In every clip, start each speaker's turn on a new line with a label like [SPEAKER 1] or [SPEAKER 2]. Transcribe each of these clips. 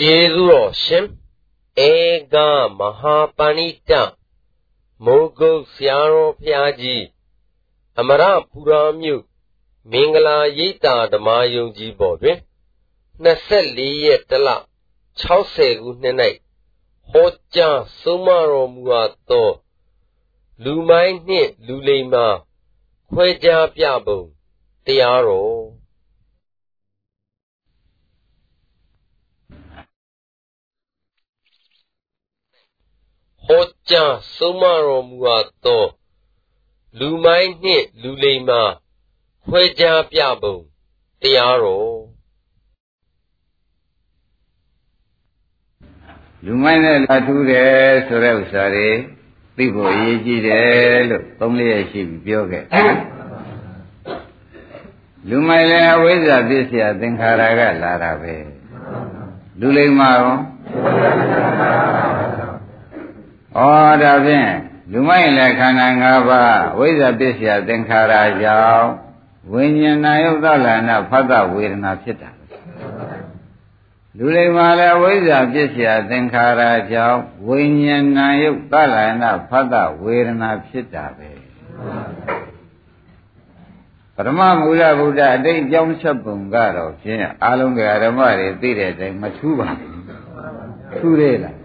[SPEAKER 1] ကျေးဇူးတော်ရှင်ဧကမဟာပဏိတမိုးကုတ်ဆရာတော်ဘုရားကြီးအမရပူရာမြို့မင်္ဂလာရိပ်သာဓမ္မယုံကြည်ပေါ်တွင်24ရက်တလ60ခုနှစ်၌ဟောကြားဆုံးမတော်မူအပ်သောလူမိုင်းနှင့်လူလိမ္မာခွဲခြားပြပုံတရားတော် ဟောကြားဆုံးမတော်မူအပ်သောလူမိုင်းနှင့်လူလိမ္မာခွဲခြားပြပုံတရားတော်
[SPEAKER 2] လူမိုင်းနဲ့လာထူးတယ်ဆိုတဲ့ဥစ္စာတွေသိဖို့အရေးကြီးတယ်လို့သုံးလေးရရှိပြီးပြောခဲ့လူမိုင်းလည်းအဝိဇ္ဇာပြည့်စရာသင်္ခါရကလာတာပဲလူလိမ္မာရော ဩဒါဖြင့်လူမိုက်လည်းခန္ဓာ၅ပါးဝိဇ္ဇာပစ္စယသင်္ခါရကြောင့်ဝိညာဏယုတ်သလနာဖတ်တဝေဒနာဖြစ်တာလူလိမ္မာလည်းဝိဇ္ဇာပစ္စယသင်္ခါရကြောင့်ဝိညာဏယုတ်သလနာဖတ်တဝေဒနာဖြစ်တာပဲပရမမူလဗုဒ္ဓအတိတ်အကြောင်းချက်ပုံကတော့ဖြင့်အာလုံးကဓမ္မတွေသိတဲ့အတိုင်းမထူးပါဘူးထူးသေးလား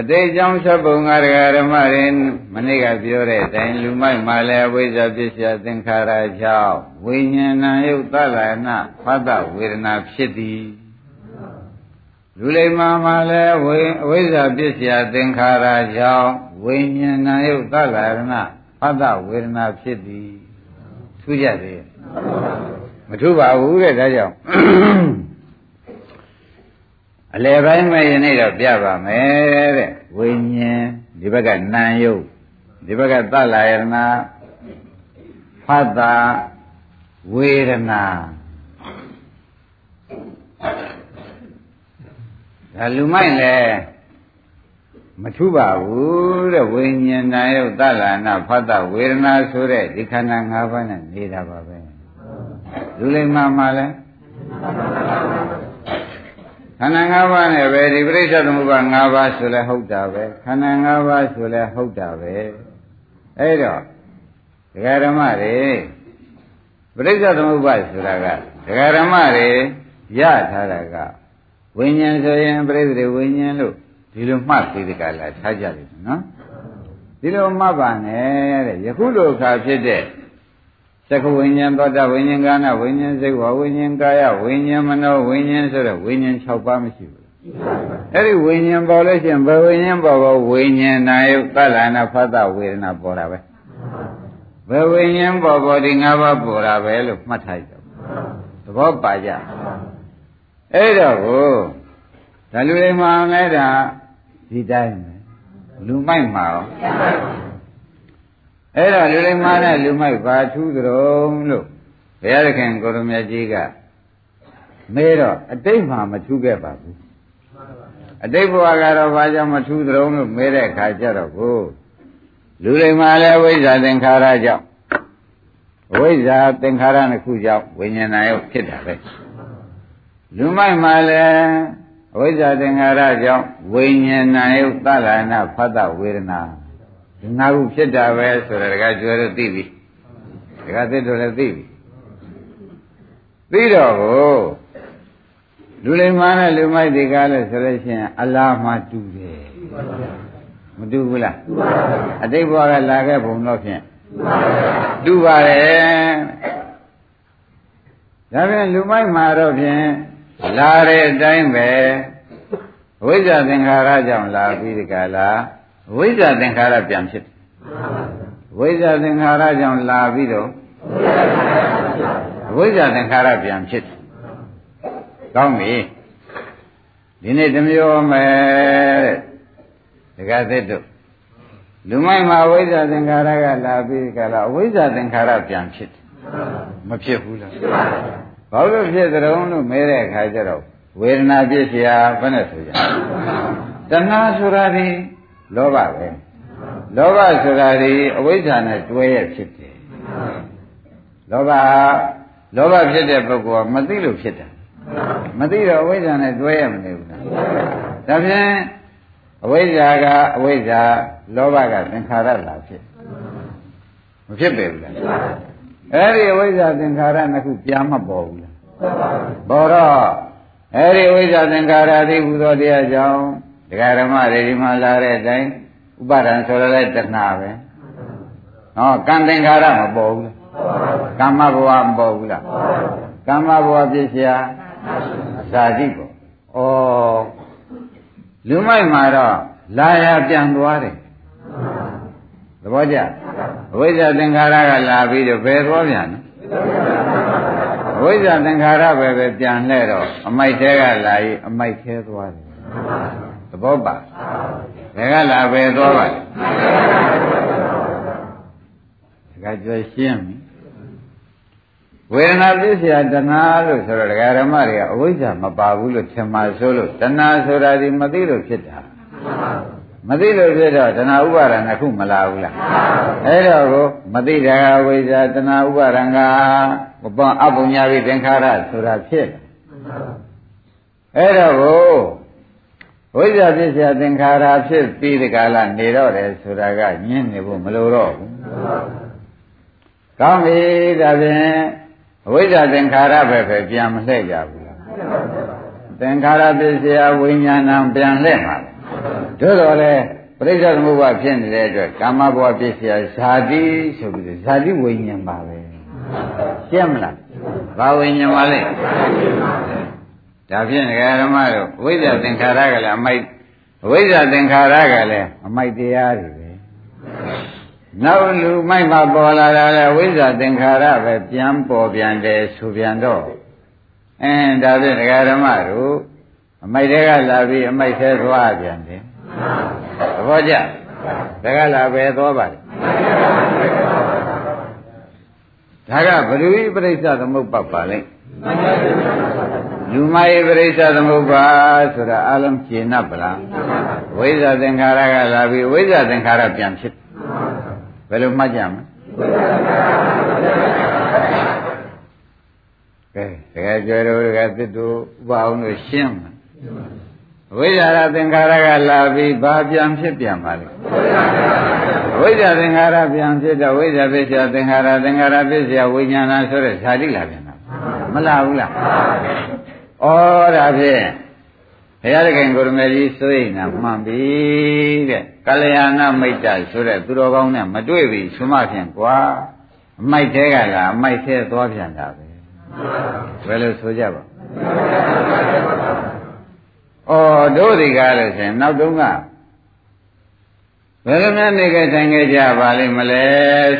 [SPEAKER 2] အတိတ်ကြောင့်ချက်ပုံကဒကာဓမ္မတွေမနေ့ကပြောတဲ့အတိုင်းလူမိုက်မှလည်းဝိဇ္ဇာပစ္စယသင်္ခါရကြောင့်ဝိညာဏယုတ်သလနာဖတ်တဝေဒနာဖြစ်သည်လူလိမ္မာမှလည်းဝိဝိဇ္ဇာပစ္စယသင်္ခါရကြောင့်ဝိညာဏယုတ်သလနာဖတ်တဝေဒနာဖြစ်သည်ထူးကြသေးမထူးပါဘူးတဲ့ဒါကြောင့် အလယ်ပိုင်းမဲ့ယနေ့တော့ပြပါမယ်တဲ့ဝိညာဉ်ဒီဘက်ကနာယုတ်ဒီဘက်ကသလာယရဏဖတ်တာဝေဒနာဒါလူမိုက်လည်းမထူးပါဘူးတဲ့ဝိညာဉ်နာယုတ်သလာနာဖတ်တာဝေဒနာဆိုတဲ့ဒီခန္ဓာ၅ပါးနဲ့နေတာပါပဲလူလိမ္မာမှလည်း ခန္ဓာ၅ပါးနဲ့ပဲဒီပြိဿသမုပ္ပါ၅ပါးဆိုလဲဟုတ်တာပဲခန္ဓာ၅ပါးဆိုလဲဟုတ်တာပဲအဲ့တော့ဒကာဓမ္မတွေပြိဿသမုပ္ပါဆိုတာကဒကာဓမ္မတွေရထားတာကဝိညာဉ်ဆိုရင်ပြိဿတွေဝိညာဉ်လို့ဒီလိုမှတ်ပြီးဒီကလာထားကြတယ်နော်ဒီလိုမှတ်ပါနဲ့တဲ့ယခုလိုအခါဖြစ်တဲ့ သက္ကဝိညာဉ်သောတာဝိညာဉ်ကာနဝိညာဉ်စိတ်ဝဝိညာဉ်ကာယဝိညာဉ်မနောဝိညာဉ်ဆိုတဲ့ဝိညာဉ်6ပါးမရှိဘူးအဲ့ဒီဝိညာဉ်ပေါ်လို့ရှိရင်ဘယ်ဝိညာဉ်ပေါ်ပေါ်ဝိညာဉ်နာယုသလနာဖတ်တဝေဒနာပေါ်တာပဲဘယ်ဝိညာဉ်ပေါ်ပေါ်ဒီ၅ပါးပေါ်တာပဲလို့မှတ်ထားကြသဘောပါကြအဲ့တော့ကိုဒါလူတွေမှလည်းဒါဒီတိုင်းပဲလူမိုက်မှာရော အဲ့တော့လူလိမ္မာနဲ့လူမိုက်ဘာထူးကြုံလို့ဘုရားသခင်ကိုရမကြီးကမဲတော့အတိတ်မှာမထူးခဲ့ပါဘူးအတိတ်ဘဝကတော့ဘာကြောင့်မထူးကြုံလို့မဲတဲ့အခါကျတော့ကိုလူလိမ္မာလည်းဝိဇ္ဇာသင်္ခါရကြောင့်ဝိဇ္ဇာသင်္ခါရနှစ်ခုကြောင့်ဝိညာဏယုတ်ဖြစ်တာပဲလူမိုက်မှာလည်းဝိဇ္ဇာသင်္ခါရကြောင့်ဝိညာဏယုတ်သလနာဖတ်တဝေဒနာ ဒီငါခုဖြစ်တာပဲဆိုတော့တကကျွဲတော့သိပြီတကသစ်တို့လည်းသိပြီသိတော့ကိုလူလိမ္မာနဲ့လူမိုက်တွေကလည်းဆိုလို့ရှိရင်အလားမှတူတယ်မတူဘူးလားအတိတ်ဘဝကလာခဲ့ဘုံတော့ဖြင့်တူပါတယ်ဒါပြန်လူမိုက်မှာတော့ဖြင့်လာတဲ့အတိုင်းပဲဝိဇ္ဇာသင်္ခါရကြောင့်လာပြီးဒီကလာ ဝိဇ္ဇာသင်္ခါရပြန်ဖြစ်တယ်ဝိဇ္ဇာသင်္ခါရကြောင့်လာပြီးတော့ဝိဇ္ဇာသင်္ခါရပြန်ဖြစ်တယ်ကောင်းပြီဒီနေ့တမျိုးမယ်တဲ့ဒကာသစ်တို့လူမိုက်မှာဝိဇ္ဇာသင်္ခါရကလာပြီးကြလားဝိဇ္ဇာသင်္ခါရပြန်ဖြစ်တယ်မဖြစ်ဘူးလားဘာလို့ဖြစ်ကြုံလို့မဲတဲ့အခါကျတော့ဝေဒနာဖြစ်เสียဘယ်နဲ့ဆိုကြတဏှာဆိုတာဒီ လောဘပဲလောဘဆိုတာဒီအဝိဇ္ဇာနဲ့တွဲရဖြစ်တယ်လောဘလောဘဖြစ်တဲ့ပုဂ္ဂိုလ်ကမသိလို့ဖြစ်တာမသိတော့အဝိဇ္ဇာနဲ့တွဲရမနေဘူးလားဒါဖြင့်အဝိဇ္ဇာကအဝိဇ္ဇာလောဘကသင်္ခါရလာဖြစ်မဖြစ်ပေဘူးလားအဲ့ဒီအဝိဇ္ဇာသင်္ခါရနှစ်ခုပြန်မပေါ်ဘူးလားပေါ်တော့အဲ့ဒီအဝိဇ္ဇာသင်္ခါရသည်ဟူသောတရားကြောင့် ဒကာဓမ္မတွေဒီမှာလာတဲ့အတိုင်းဥပါဒံဆိုရတဲ့တဏှာပဲဟောကံသင်္ခါရမပေါ်ဘူးလားကမ္မဘဝမပေါ်ဘူးလားကမ္မဘဝပြည့်စရာဇာတိပေါ့ဩလူမိုက်မှာတော့လာရပြန်သွားတယ်သဘောကျအဝိဇ္ဇာသင်္ခါရကလာပြီးတော့ဘယ်သွားပြန်လဲအဝိဇ္ဇာသင်္ခါရပဲပဲပြန်လှဲ့တော့အမိုက်သေးကလာရင်အမိုက်သေးသွားတယ် သဘောပါဘယ်ကလာပဲသွားပါလဲဒါကကြွရှင်းပြီဝေဒနာပြည့်စရာတဏှာလို့ဆိုတော့ဒကာရမတွေကအဝိဇ္ဇာမပါဘူးလို့ထင်မှဆိုလို့တဏှာဆိုတာဒီမသိလို့ဖြစ်တာမသိလို့ဖြစ်တော့တဏှာဥပါဒဏ်တစ်ခုမလာဘူးလားအဲ့တော့ကိုမသိတာကဝိဇ္ဇာတဏှာဥပါဒံကဘပအပုညာပိသင်္ခါရဆိုတာဖြစ်အဲ့တော့ကို ဝိဇ္ဇာပစ္စယသင်္ခါရဖြစ်ပြီးဒီကလာနေတော့တယ်ဆိုတာကညင်းနေဖို့မလိုတော့ဘူး။ကောင်းပြီဒါဖြင့်အဝိဇ္ဇာသင်္ခါရပဲပဲပြန်မလှည့်ကြဘူးလား။သင်္ခါရပစ္စယဝိညာဏံပြန်လှည့်မှာ။သို့တော်လည်းပရိစ္ဆေသမုပ္ပါဖြစ်နေတဲ့အတွက်ကာမဘဝပစ္စယဇာတိဆိုပြီးဇာတိဝိညာဉ်ပါပဲ။ရှင်းမလား။ဘာဝိညာဉ်ပါလဲ ဒါဖြင့်ဓမ္မတို့ဝိဇ္ဇာသင်္ခါရကလည်းအမိုက်ဝိဇ္ဇာသင်္ခါရကလည်းအမိုက်တရားတွေပဲနောက်လူမိုက်မှာပေါ်လာတာလေဝိဇ္ဇာသင်္ခါရပဲပြန်ပေါ်ပြန်တယ်ဆိုပြန်တော့အင်းဒါဖြင့်ဓမ္မတို့အမိုက်တွေကလာပြီးအမိုက်သေးသွားပြန်တယ်သဘောကျဒါကလာပဲသွားပါလေဒါကဘ누구ပြိဿသမုပ္ပါပါလဲ လူမယေပရိစ္ဆသမုပ္ပါဆိုတာအလုံးရှင်း납ဗလားဝိဇ္ဇာသင်္ခါရကလာပြီးဝိဇ္ဇာသင်္ခါရပြန်ဖြစ်ဘယ်လိုမှတ်ကြမလဲကဲတကယ်ကြွယ်တို့တကယ်သစ်တို့ဥပအောင်လို့ရှင်းမှာဝိဇ္ဇာရသင်္ခါရကလာပြီးဘာပြန်ဖြစ်ပြန်ပါလဲဝိဇ္ဇာသင်္ခါရပြန်ဖြစ်တော့ဝိဇ္ဇာပစ္စယသင်္ခါရသင်္ခါရပစ္စယဝိညာဏဆိုတဲ့ဇာတိလာပြန်တာမလာဘူးလား ဩဒါဖြင့်ဘုရားသခင်ကိုရမေကြီးစိုးရင်ကမှန်ပြီတဲ့ကလျာဏမိတ်တဆိုတဲ့သူတော်ကောင်းနဲ့မတွေ့ပြီဆိုမှဖြင့်ကွာအမိုက်သေးကလားအမိုက်သေးသွားပြန်တာပဲဘယ်လိုဆိုကြပါဩတို့ဒီကားလို့ဆိုရင်နောက်တုန်းကဘယ်လိုများနေခဲ့တိုင်းခဲ့ကြပါလိမ့်မလဲ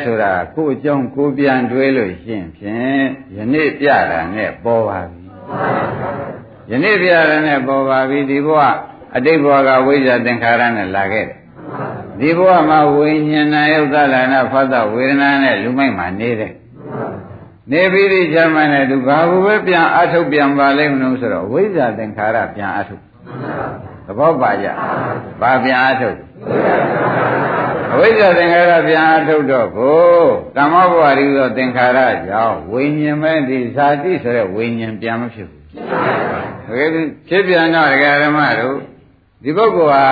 [SPEAKER 2] ဆိုတာကိုအကြောင်းကိုပြန်တွေးလို့ရှင်းဖြင့်ယနေ့ပြတာနဲ့ပေါ်ပါပြီ ယနေ့ပြရတဲ့ပေါ်ပါပြီဒီဘဝအတိတ်ဘဝကဝိဇ္ဇာသင်္ခါရနဲ့လာခဲ့တယ်ဒီဘဝမှာဝိညာဏယုတ်သလနာဖတ်တော့ဝေဒနာနဲ့လူမိုက်မှာနေတယ်နေပြီးဒီချမ်းမနဲ့သူဘာဘူးပဲပြန်အထုတ်ပြန်ပါလိမ့်မလို့ဆိုတော့ဝိဇ္ဇာသင်္ခါရပြန်အထုတ်သဘောပါကြဘာပြန်အထုတ်အဝိဇ္ဇာသင်္ခါရပြန်အထုတ်တော့ကိုကမ္မဘဝရီသောသင်္ခါရကြောင့်ဝိညာဉ်မဲ့ဒီဇာတိဆိုတဲ့ဝိညာဉ်ပြန်မဖြစ်ဘူး တကယ်ဖြစ်ပြန်တော့ဒကာဓမ္မတို့ဒီပုဂ္ဂိုလ်ဟာ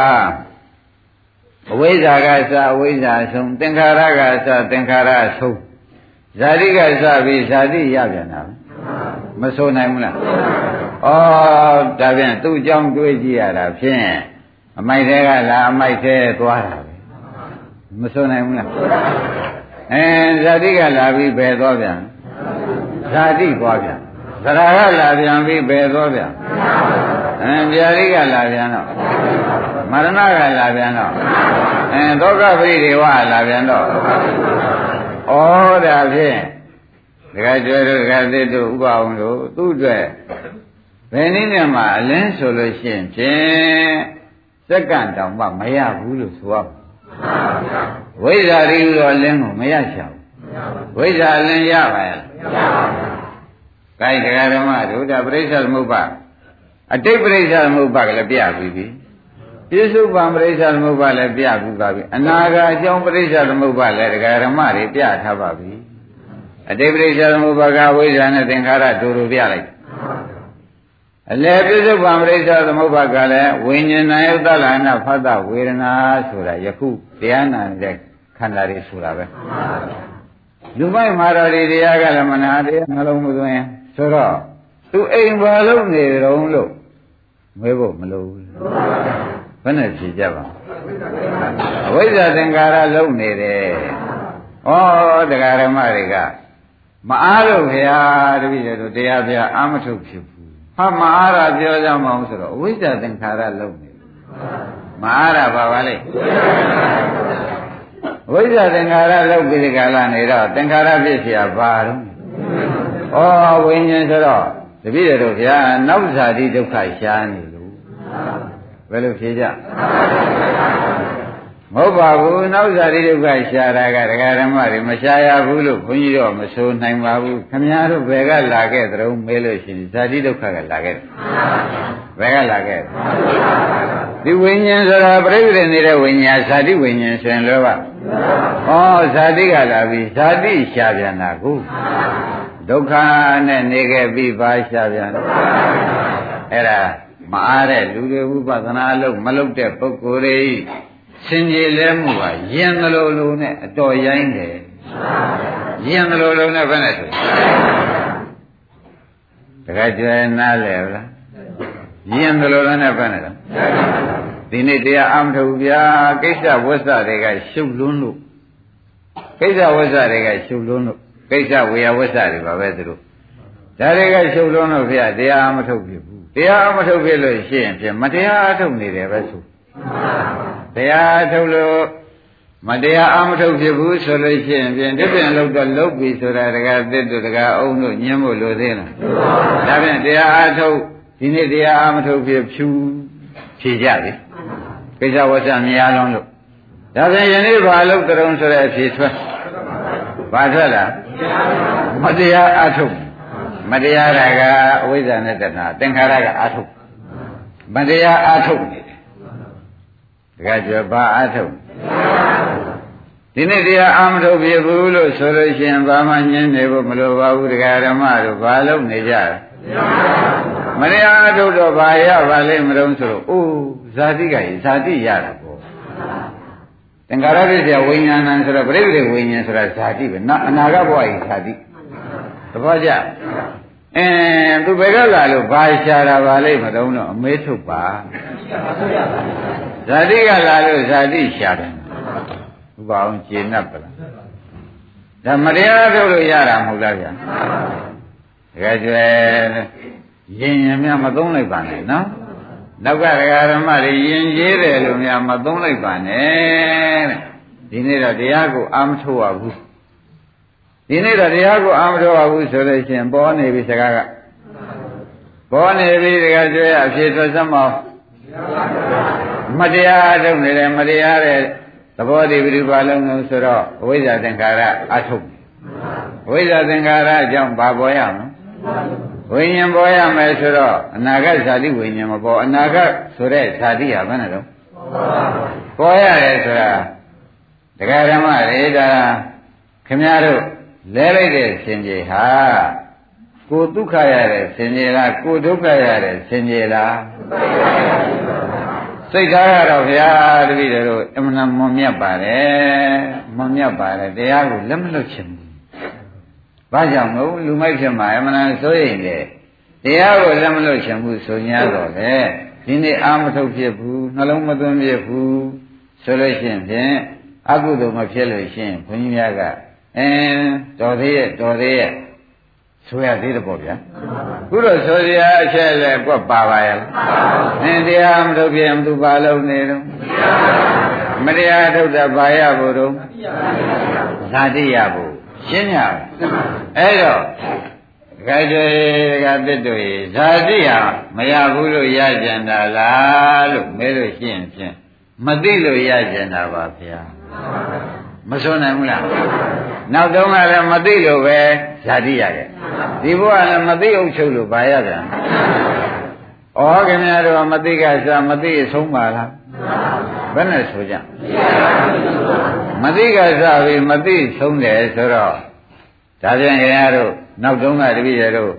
[SPEAKER 2] အဝိဇ္ဇာကစအဝိဇ္ဇာဆုံးသင်္ခါရကစသင်္ခါရဆုံးဇာတိကစပြီးဇာတိရပြန်တာမဆိုနိုင်ဘူးလားဩဒါဖြင့်သူ့အကြောင်းတွေးကြည့်ရတာဖြင့်အမိုက်သေးကလာအမိုက်သေးသွားတာပဲမဆိုနိုင်ဘူးလားအဲဇာတိကလာပြီးဘယ်သွားပြန်ဇာတိသွားပြန် သရကလာပြန်ပြီးဘယ်သွားပြန်အဲဗျာတိကလာပြန်တော့မရဏကလာပြန်တော့အဲဒုက္ခပရိဒေဝလာပြန်တော့ဩဒါဖြင့်ဒကာကျွဲတို့ဒကာသစ်တို့ဥပအောင်တို့သူ့အတွက်ဘယ်နည်းနဲ့မှအလင်းဆိုလို့ရှိရင်ဖြင့်စက္ကန့်တောင်မှမရဘူးလို့ဆိုရမှာဝိဇ္ဇာရီရောအလင်းကိုမရချဘူးဝိဇ္ဇာအလင်းရပါရဲ့မရပါဘူး။ ကိုင်းတရားဓမ္မတို့ဒါပြိဿသမုပ္ပါအတိတ်ပြိဿသမုပ္ပါကလည်းပြပြီးပြီ။ပြစ္ဆုပံပြိဿသမုပ္ပါလည်းပြပြီးပါပြီ။အနာဂါအကြောင်းပြိဿသမုပ္ပါလည်းတရားဓမ္မတွေပြထားပါပြီ။အတိတ်ပြိဿသမုပ္ပါကဝိဇ္ဇာနဲ့သင်္ခါရဒူဒူပြလိုက်။ဒအလယ်ပြစ္ဆုတ်ပံပရိစ္ဆသမုပ္ပါကလည်းဝိညာဉ်နာယုတ္တလနာဖတ်တဝေဒနာဆိုတာယခုတရားနာတဲ့ခန္ဓာတွေဆိုတာပဲလူမိုက်မာတော်ဒီတရားကလည်းမနာတရားနှလုံးမသွင်း ဆိုတော့သူအိမ်ဘာလို့နေကြုံလို့မေးဖို့မလိုဘူးဘယ်နဲ့ဖြေကြပါအဝိဇ္ဇာသင်္ကာရလုံနေတယ်ဩတရားဓမ္မတွေကမအားလို့ခင်ဗျာတပည့်တော်တရားပြအာမထုတ်ဖြစ်ဘူးဟာမအားရပြောကြမအောင်ဆိုတော့အဝိဇ္ဇာသင်္ခါရလုံနေမအားရပါပါလေအဝိဇ္ဇာသင်္ခါရလုံပြီးဒီကလာနေတော့သင်္ခါရဖြစ်เสียဘာတော့ ဩဝိညာဉ်ဆိုတော့တပည့်တော်ဗျာနောက်ဇာတိဒုက္ခရှားနေလို့ဘယ်လိုဖြေကြမဟုတ်ပါဘူးနောက်ဇာတိဒုက္ခရှားတာကဒကာဓမ္မတွေမရှားရဘူးလို့ဘုန်းကြီးတို့မဆိုနိုင်ပါဘူးခမည်းတော်ဘယ်ကလာခဲ့သရုံးမေးလို့ရှိရင်ဇာတိဒုက္ခကလာခဲ့တယ်ဘယ်ကလာခဲ့ဒီဝိညာဉ်ဆိုတာပြိဋိဒနေတဲ့ဝိညာဉ်ဇာတိဝိညာဉ်ဆိုရင်လောကဩဇာတိကလာပြီဇာတိရှားပြန်တာကို ဒုက္ခနဲ့နေခဲ့ပြီးပါရှားပြန်တော့အဲ့ဒါမအားတဲ့လူတွေဝိပဿနာအလုပ်မလုပ်တဲ့ပုဂ္ဂိုလ်တွေစင်ကြယ်လဲမှုကယင်သလိုလိုနဲ့အတော်ရိုင်းတယ်ယင်သလိုလိုနဲ့ဘယ်နဲ့ဆိုတခါကျွဲနားလဲလားယင်သလိုလိုနဲ့ဘယ်နဲ့လဲဒီနေ့တရားအမထုတ်ဗျာကိစ္စဝိသတွေကရှုပ်လွန်းလို့ကိစ္စဝိသတွေကရှုပ်လွန်းလို့ ကိစ္စဝေယဝိသတွေပါပဲသူတို့ဒါတွေကရှုပ်လွန်းလို့ဗျာတရားအမထုတ်ဖြစ်ဘူးတရားအမထုတ်ဖြစ်လို့ရှိရင်ဖြင့်မတရားအထုတ်နေတယ်ပဲဆိုတရားထုတ်လို့မတရားအမထုတ်ဖြစ်ဘူးဆိုလို့ရှိရင်ဖြင့်ဒီပြန်လောက်တော့လုတ်ပြီဆိုတာတကားသစ်တို့တကားအုံတို့ညှင်းဖို့လိုသေးလားဒါဖြင့်တရားအထုတ်ဒီနေ့တရားအမထုတ်ဖြစ်ဖြူဖြေကြပြီကိစ္စဝတ်ဆမြများလုံးလို့ဒါဖြင့်ယနေ့ဘာလို့တုံးဆိုတဲ့အဖြေထွက် ဘာထွက်လားမတရားအထုတ်မတရားတာကအဝိဇ္ဇာနဲ့တဏှာသင်္ခါရကအထုတ်မတရားအထုတ်နေတယ်တခါကျဘာအထုတ်ဒီနေ့တရားအာမထုတ်ပြဘူးလို့ဆိုလို့ရှိရင်ဘာမှညင်းနေဖို့မလိုပါဘူးတရားဓမ္မတို့ဘာလုပ်နေကြလဲမတရားအထုတ်တော့ဘာရပါလိမ့်မလို့ဆိုတော့အိုးဇာတိကကြီးဇာတိရတာပေါ့သ င်္ခါရပြည့်စရာဝိညာဏံဆိုတော့ပြိဋိဝိညာဉ်ဆိုတာဇာတိပဲနာအနာဂတ်ဘဝကြီးဇာတိသဘောကျအဲသူဘယ်ကလာလို့ဘာရှာတာပါလိမ့်မတော့တော့အမေးထုတ်ပါဇာတိကလာလို့ဇာတိရှာတယ်ဥပအောင်ကျေနပ်ပလားဒါမတရားထုတ်လို့ရတာမဟုတ်လားဗျာတကယ်ကျွဲရင်ရင်များမသုံးလိုက်ပါနဲ့နော် နောက်ကဒကာဓမ္မတွေယဉ်ကျေးတယ်လို့များမသုံးလိုက်ပါနဲ့တဲ့ဒီနေ့တော့တရားကိုအာမထုတ်ရဘူးဒီနေ့တော့တရားကိုအာမထုတ်ရဘူးဆိုလို့ရှိရင်ပေါ်နေပြီစကားကပေါ်နေပြီဒကာကျွဲအဖြစ်ထွက်စမောမတရားထုတ်နေတယ်မတရားတဲ့သဘောတည်းပြိပါလုံးလုံးဆိုတော့အဝိဇ္ဇာသင်္ခါရအထုတ်အဝိဇ္ဇာသင်္ခါရအကြောင်းဘာပေါ်ရမလဲ ဝိညာဉ်ပေါ်ရမယ်ဆိုတော့အနာဂတ်ဇာတိဝိညာဉ်မပေါ်အနာဂတ်ဆိုတဲ့ဇာတိဟာဘယ်နဲ့တော့ပေါ်ရတယ်ဆိုတာတရားဓမ္မတွေဒါခင်ဗျားတို့လဲလိုက်တဲ့ရှင်ကြီးဟာကိုဒုက္ခရတဲ့ရှင်ကြီးလားကိုဒုက္ခရတဲ့ရှင်ကြီးလားစိတ်ထားရတော့ဗျာတပည့်တို့အမှန်မွန်မြတ်ပါတယ်မွန်မြတ်ပါတယ်တရားကိုလက်မလွတ်ချင်ဘူး ဘာကြောင့်မို့လူမိုက်ဖြစ်မှာအမှန်ဆိုရင်လေတရားကိုလက်မလွတ်ချင်ဘူးဆို냐တော့လေဒီနေ့အာမထုတ်ဖြစ်ဘူးနှလုံးမသွင်းဖြစ်ဘူးဆိုလို့ရှိရင်ဖြင့်အကုသိုလ်မဖြစ်လို့ရှိရင်ဘုန်းကြီးများကအင်းတော်သေးရဲ့တော်သေးရဲ့ဆိုရသေးတယ်ပေါ့ဗျာခုတော့ဆိုရအချက်လည်းကွက်ပါပါရဲ့အင်းတရားမထုတ်ပြန်သူပါလုံးနေတော့မတရားထုတ်တာပါရဖို့တော့ဇာတိရဖို့ ရှင်းရအဲ့တော့ဒကာကျွေဒကာသစ်တို့ရေဇာတိဟာမရဘူးလို့ရကြံတာလားလို့မဲလို့ရှင်းဖြင့်မသိလို့ရကြံတာပါဗျာမစွန်နိုင်ဘူးလားနောက်တော့ကလည်းမသိလို့ပဲဇာတိရခဲ့ဒီဘုရားလည်းမသိအုပ်ချုပ်လို့ဘာရပြန်ဩခင်ဗျားတို့မသိကစားမသိအဆုံးပါလား ဘယ်နဲ့ဆိုကြမသိကစားပြီးမသိဆုံးတယ်ဆိုတော့ဒါပြန်ခင်ဗျားတို့နောက်တုန်းကတပည့်ရတို့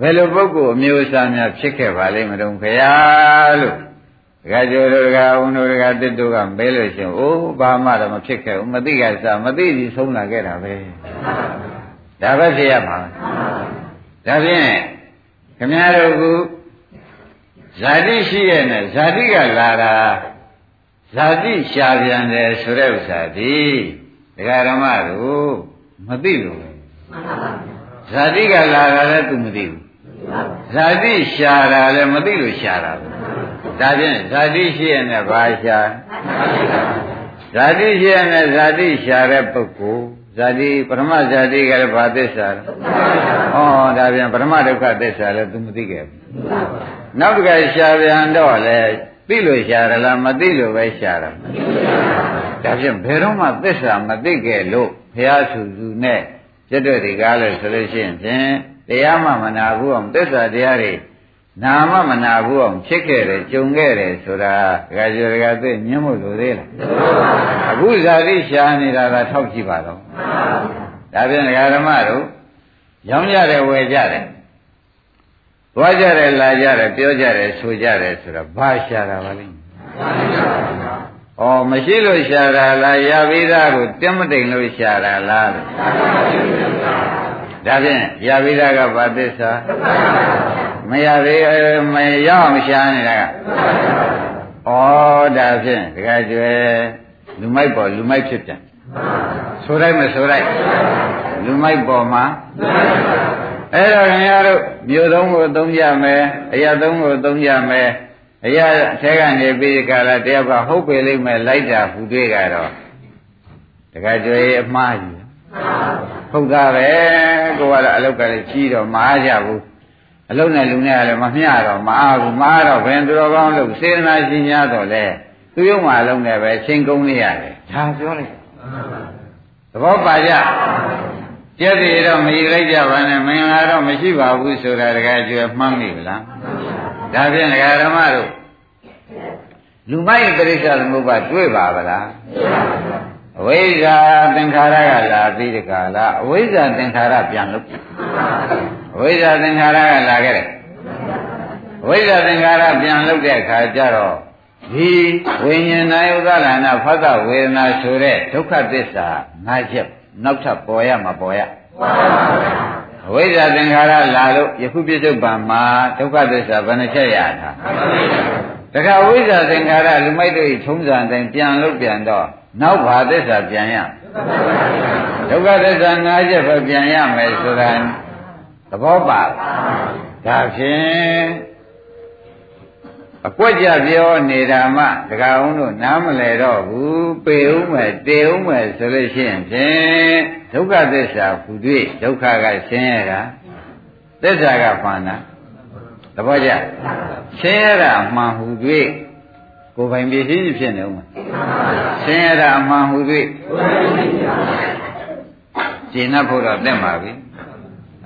[SPEAKER 2] ဘယ်လိုပုဂ္ဂိုလ်အမျိုးအစားများဖြစ်ခဲ့ပါလိမ့်မလို့ခရာလို့ဒကာကျော်တို့ဒကာဦးတို့ဒကာတစ်တို့ကမဲလို့ရှင်အိုးဘာမှတော့မဖြစ်ခဲ့ဘူးမသိကစားမသိကြီးဆုံးလာခဲ့တာပဲဒါပဲဖြစ်ရမှာဒါဖြင့်ခင်ဗျားတို့ကဇာတိရှိရဲ့နဲ့ဇာတိကလာတာ ဇာတိရှားပြန်တယ်ဆိုတဲ့ဥစ္စာဒီဒကာဓမ္မတို့မသိလို့ပဲဇာတိကလာတာလည်း तू မသိဘူးဇာတိရှားတာလည်းမသိလို့ရှားတာပဲဒါဖြင့်ဇာတိရှိရဲ့နဲ့ဘာရှားဇာတိရှိရဲ့နဲ့ဇာတိရှားတဲ့ပုဂ္ဂိုလ်ဇာတိပရမဇာတိကလည်းဘာသစ္စာလဲဩဒါပြန်ပရမဒုက္ခသစ္စာလည်း तू မသိခဲ့ဘူးနောက်တစ်ခါရှားပြန်တော့လေ သိလို့ရှားရလားမသိလို့ပဲရှားတာဒါဖြင့်ဘယ်တော့မှသစ္စာမသိခဲ့လို့ဘုရားဆူဆူနဲ့ပြတ်တဲ့ဒီကားလို့ဆိုလို့ရှိရင်ဖြင့်တရားမှမနာဘူးအောင်သစ္စာတရားတွေနာမမနာဘူးအောင်ဖြစ်ခဲ့တယ်ကြုံခဲ့တယ်ဆိုတာဒကာကျော်ဒကာသိညှင်းဖို့လိုသေးလားအခုဇာတိရှားနေတာကထောက်ကြည့်ပါတော့ဒါဖြင့်ဒကာဓမ္မတို့ရောင်းကြတယ်ဝယ်ကြတယ် သွားကြတယ်လာကြတယ်ပြောကြတယ်ဆိုကြတယ်ဆိုတော့ဘာရှာတာပါလိမ့်ဩမရှိလို့ရှာတာလားရပြီးသားကိုတင်းမတိမ်လို့ရှာတာလားလို့ဒါဖြင့်ရပြီးသားကဘာသစ္စာမရသေးမရအောင်ရှာနေတာကဩဒါဖြင့်တခါကျွယ်လူမိုက်ပေါ်လူမိုက်ဖြစ်ပြန်ဆိုလိုက်မဆိုလိုက်လူမိုက်ပေါ်မှာ အဲ့တော့ခင်ဗျားတို့မြို့သုံးကိုသုံးကြမယ်အရာသုံးကိုသုံးကြမယ်အရာထဲကနေပြီးကြလာတယောက်ကဟုတ်ပေလိမ့်မယ်လိုက်တာဟူတွေ့ကြတော့တခါကျွေးအမှားကြီးဟုတ်တာပဲကိုကတော့အလုတ်ကလည်းကြီးတော့မအားကြဘူးအလုတ်နဲ့လူနဲ့လည်းမမျှတော့မအားဘူးမအားတော့ဘယ်သူတော်ကောင်းလို့စေတနာရှင်냐တော့လေသူရုံမှအလုံးနဲ့ပဲချိန်ကုန်နေရတယ်ဒါပြောလိုက်သဘောပါကြ ကျက်စီတော့မယူလိုက်ကြပါနဲ့မင်္ဂလာတော့မရှိပါဘူးဆိုတာတကယ်ကျွဲမှန်းမိဗလားဒါဖြင့်ဒကာဓမ္မတို့လူမိုက်ပရိစ္ဆသမုပ္ပါတွေ့ပါဗလားအဝိဇ္ဇာသင်္ခါရကလာပြီးတကလားအဝိဇ္ဇာသင်္ခါရပြန်လို့အဝိဇ္ဇာသင်္ခါရကလာခဲ့တယ်အဝိဇ္ဇာသင်္ခါရပြန်လို့တဲ့အခါကျတော့ဒီဝိညာဏယုဒ္ဒလနာဖတ်ဝေဒနာဆိုတဲ့ဒုက္ခသစ္စာ၅ချက် နောက်ထပ်ပေါ်ရမှာပေါ်ရအဝိဇ္ဇာသင်္ခါရလာလို့ယခုပြစ္ဆုတ်ပံမှာဒုက္ခသစ္စာဘယ်နှချက်ရတာတခါဝိဇ္ဇာသင်္ခါရလူမိုက်တို့ထုံးစံတိုင်းပြန်လို့ပြန်တော့နောက်ဘာသစ္စာပြန်ရဒုက္ခသစ္စာ၅ချက်ပဲပြန်ရမယ်ဆိုတာသဘောပါဒါဖြင့် အကွက်ကြပြောနေတာမှတခါအောင်တို့နားမလဲတော့ဘူးပေဦးမယ်တေဦးမယ်ဆိုလို့ရှိရင်ဖြင့်ဒုက္ခသစ္စာဟူ၍ဒုက္ခကဆင်းရဲတာသစ္စာကမှန်တာသဘောကျဆင်းရဲတာမှန်ဟူ၍ကိုယ်ပိုင်ပစ္စည်းဖြစ်နေဦးမယ်ဆင်းရဲတာမှန်ဟူ၍ကျင့်납ဖို့တော့တက်ပါပြီ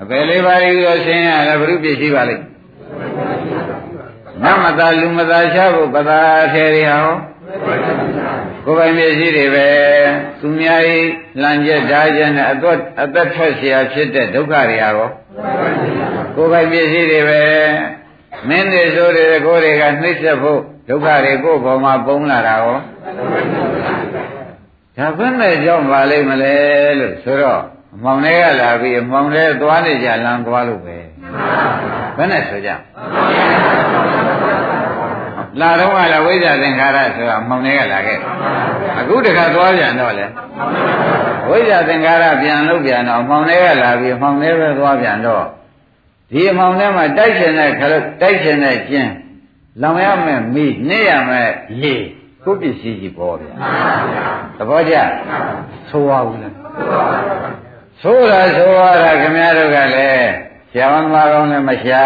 [SPEAKER 2] အပယ်လေးပါးကြီးရောဆင်းရဲတယ်ဘုရုပစ္စည်းပါလိမ့် နမတာလူမသာရှားဖို့ပသာထေရီဟောကိုယ်ပိုင်ပစ္စည်းတွေပဲသူများဤလမ်းကျက်ဓာကျက်နဲ့အသက်အသက်ထွက်เสียဖြစ်တဲ့ဒုက္ခတွေဟာရောကိုယ်ပိုင်ပစ္စည်းတွေပဲမင်းတွေဆိုတွေကိုယ်တွေကနှိမ့်ဆက်ဖို့ဒုက္ခတွေကိုယ်ပေါ်မှာပုံလာတာရောဒါဘယ်နဲ့ကြောင့်ပါလိမ့်မလဲလို့ဆိုတော့အမောင်တွေကလာပြီးအမောင်တွေသွားနေကြလမ်းသွားလို့ပဲဘယ်နဲ့ဆိုကြ လာတော့ကလည်းဝိဇ္ဇာသင်္ခါရဆိုတာမှောင်တွေကလာခဲ့အခုတခါသွားပြန်တော့လေဝိဇ္ဇာသင်္ခါရပြန်လို့ပြန်တော့မှောင်တွေကလာပြီးမှောင်တွေပဲသွားပြန်တော့ဒီအမှောင်ထဲမှာတိုက်ရှင်တဲ့ခလုတ်တိုက်ရှင်တဲ့ကျင်းလောင်ရမယ်မိနေရမယ်ရေကိုပစ္စည်းကြီးပေါ်ဗျာသဘောကျဆိုရဘူးလားဆိုတာဆိုရတာခင်ဗျားတို့ကလည်းဆရာမသမားကောင်းလည်းမရှာ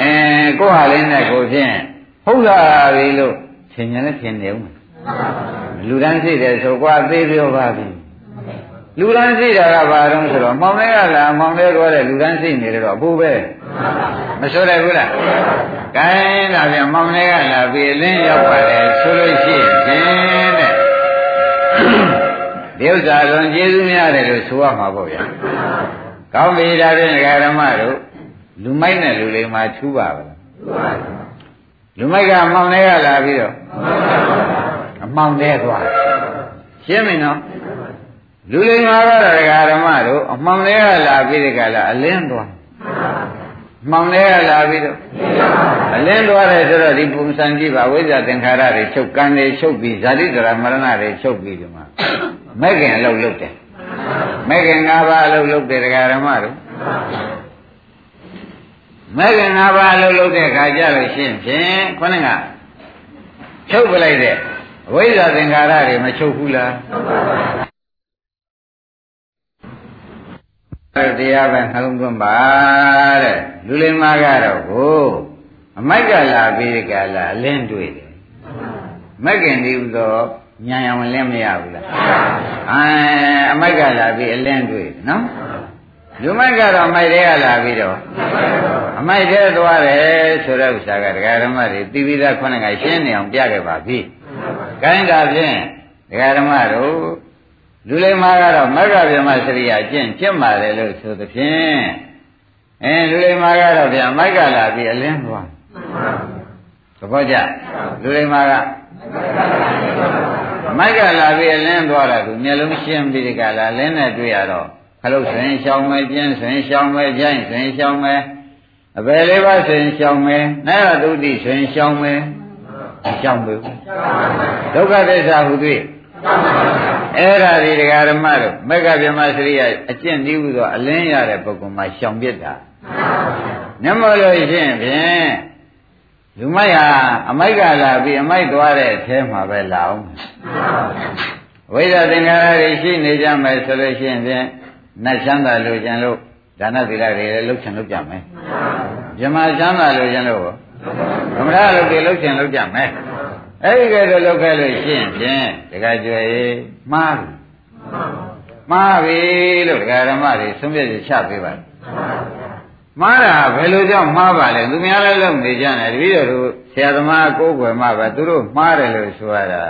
[SPEAKER 2] အဲကိုဟာလေးနဲ့ကိုဖြင့် ဟုတ်လားပြီလို့ထင်ရင်လည်းထင်နေဦးမယ်လူတန်းရှိတယ်ဆိုကွာသေးပြောပါပြီလူတန်းရှိတာကဘာတုံးဆိုတော့မောင်လေးကလာမောင်လေးပြောတဲ့လူတန်းရှိနေတယ်တော့အဖို့ပဲမဆိုရဘူးလားကဲဒါပြန်မောင်လေးကလာပြီးအလင်းရောက်ပါတယ်ဆိုလို့ရှိရင်ဖြင့်တဲ့ဒီဥစ္စာလွန်ကျေးဇူးများတယ်လို့ဆိုရမှာပေါ့ဗျာကောင်းပြီဒါဖြင့်ဓမ္မတို့လူမိုက်နဲ့လူလိမ္မာထူးပါပဲ လူမိုက်ကအမှောင်ထဲကလာပြီးတော့အမှောင်ထဲသွားရှင်းပြီနော်လူလိမ္မာကတော့ဒကာဓမ္မတို့အမှောင်ထဲကလာပြီးဒီကလာအလင်းသွားမှောင်ထဲကလာပြီးတော့အလင်းသွားတယ်ဆိုတော့ဒီပုံစံကြည့်ပါဝိဇ္ဇာသင်္ခါရတွေချုပ်ကံတွေချုပ်ပြီးဇာတိတရာမရဏတွေချုပ်ပြီးဒီမှာမဲ့ခင်အလုပ်လုပ်တယ်မဲ့ခင်၅ပါးအလုပ်လုပ်တယ်ဒကာဓမ္မတို့ မဲ့ခင်၅ပါးအလုပ်လုပ်တဲ့ခါကြလို့ရှင်းဖြင့်ခေါင်းကချုပ်ပလိုက်တဲ့အဝိဇ္ဇာသင်္ခါရတွေမချုပ်ဘူးလားတရားပဲနှလုံးသွင်းပါတဲ့လူလိမ္မာကတော့ကိုအမိုက်ကလာပြီးကလာအလင်းတွေ့တယ်မက်ကင်ဒီဥသောညာယံဝင်လင်းမရဘူးလားအဲအမိုက်ကလာပြီးအလင်းတွေ့နော်လူမိုက်ကတော့မိုက်တွေကလာပြီးတော့အ မိုက်တဲ့သွားတယ်ဆိုတဲ့ဥစ္စာကဒကာဓမ္မတွေသိပြီးသားခုနကရှင်းနေအောင်ပြခဲ့ပါပြီ။ကိုင်းတာဖြင့်ဒကာဓမ္မတို့လူလိမ္မာကတော့မဂ္ဂဗြဟ္မစရိယကျင့်ကျင့်ပါတယ်လို့ဆိုသဖြင့်အဲလူလိမ္မာကတော့ဗျာမိုက်ကလာပြီးအလင်းသွားသဘောကျလူလိမ္မာကမိုက်ကလာပြီးအလင်းသွားတာသူမျက်လုံးရှင်းပြီးဒီကလာလင်းနဲ့တွေ့ရတော့ခလုတ်ဆိုရင်ရှောင်းမယ်ကျင်းဆိုရင်ရှောင်းမယ်ကြိုင်းဆိုရင်ရှောင်းမယ် အပယ်လေးပါးဆိုရင်ရှောင်းမယ်နာရတုတိဆိုရင်ရှောင်းမယ်ရှောင်းမယ်ဒုက္ခသစ္စာဟုတွေ့အဲ့ဒါဒီဒကာဓမ္မတို့မက္ကဗြဟ္မစရိယအကျင့်ဤဟုသောအလင်းရတဲ့ပုဂ္ဂိုလ်မှာရှောင်ပြစ်တာမျက်မှောက်လို့ရှင်းဖြင့်လူမိုက်ဟာအမိုက်ကလာပြီးအမိုက်သွားတဲ့အထဲမှာပဲလာအောင်ဝိဇ္ဇာသင်္ခါရတွေရှိနေကြမယ်ဆိုလို့ရှိရင်ဖြင့်နတ်ချမ်းသာလို့ကျန်လို့ ဒါနသီလတွေလည်းလှုပ်ချင်လှုပ်ကြမယ်မြမချမ်းသာလို့ကျန်လို့ကမ္မရာလုပ်တွေလှုပ်ချင်လှုပ်ကြမယ်အဲ့ဒီကဲတော့လောက်ခဲ့လို့ရှင်းဖြင့်တခါကျွယ်မှားပြီမှားပြီလို့ဒကာဓမ္မတွေသုံးပြည့်ချပေးပါမှားတာဘယ်လိုကြောင့်မှားပါလဲသူများလည်းလုပ်နေကြတယ်တပည့်တော်တို့ဆရာသမားကိုးကွယ်မှပဲသူတို့မှားတယ်လို့ဆိုရတာ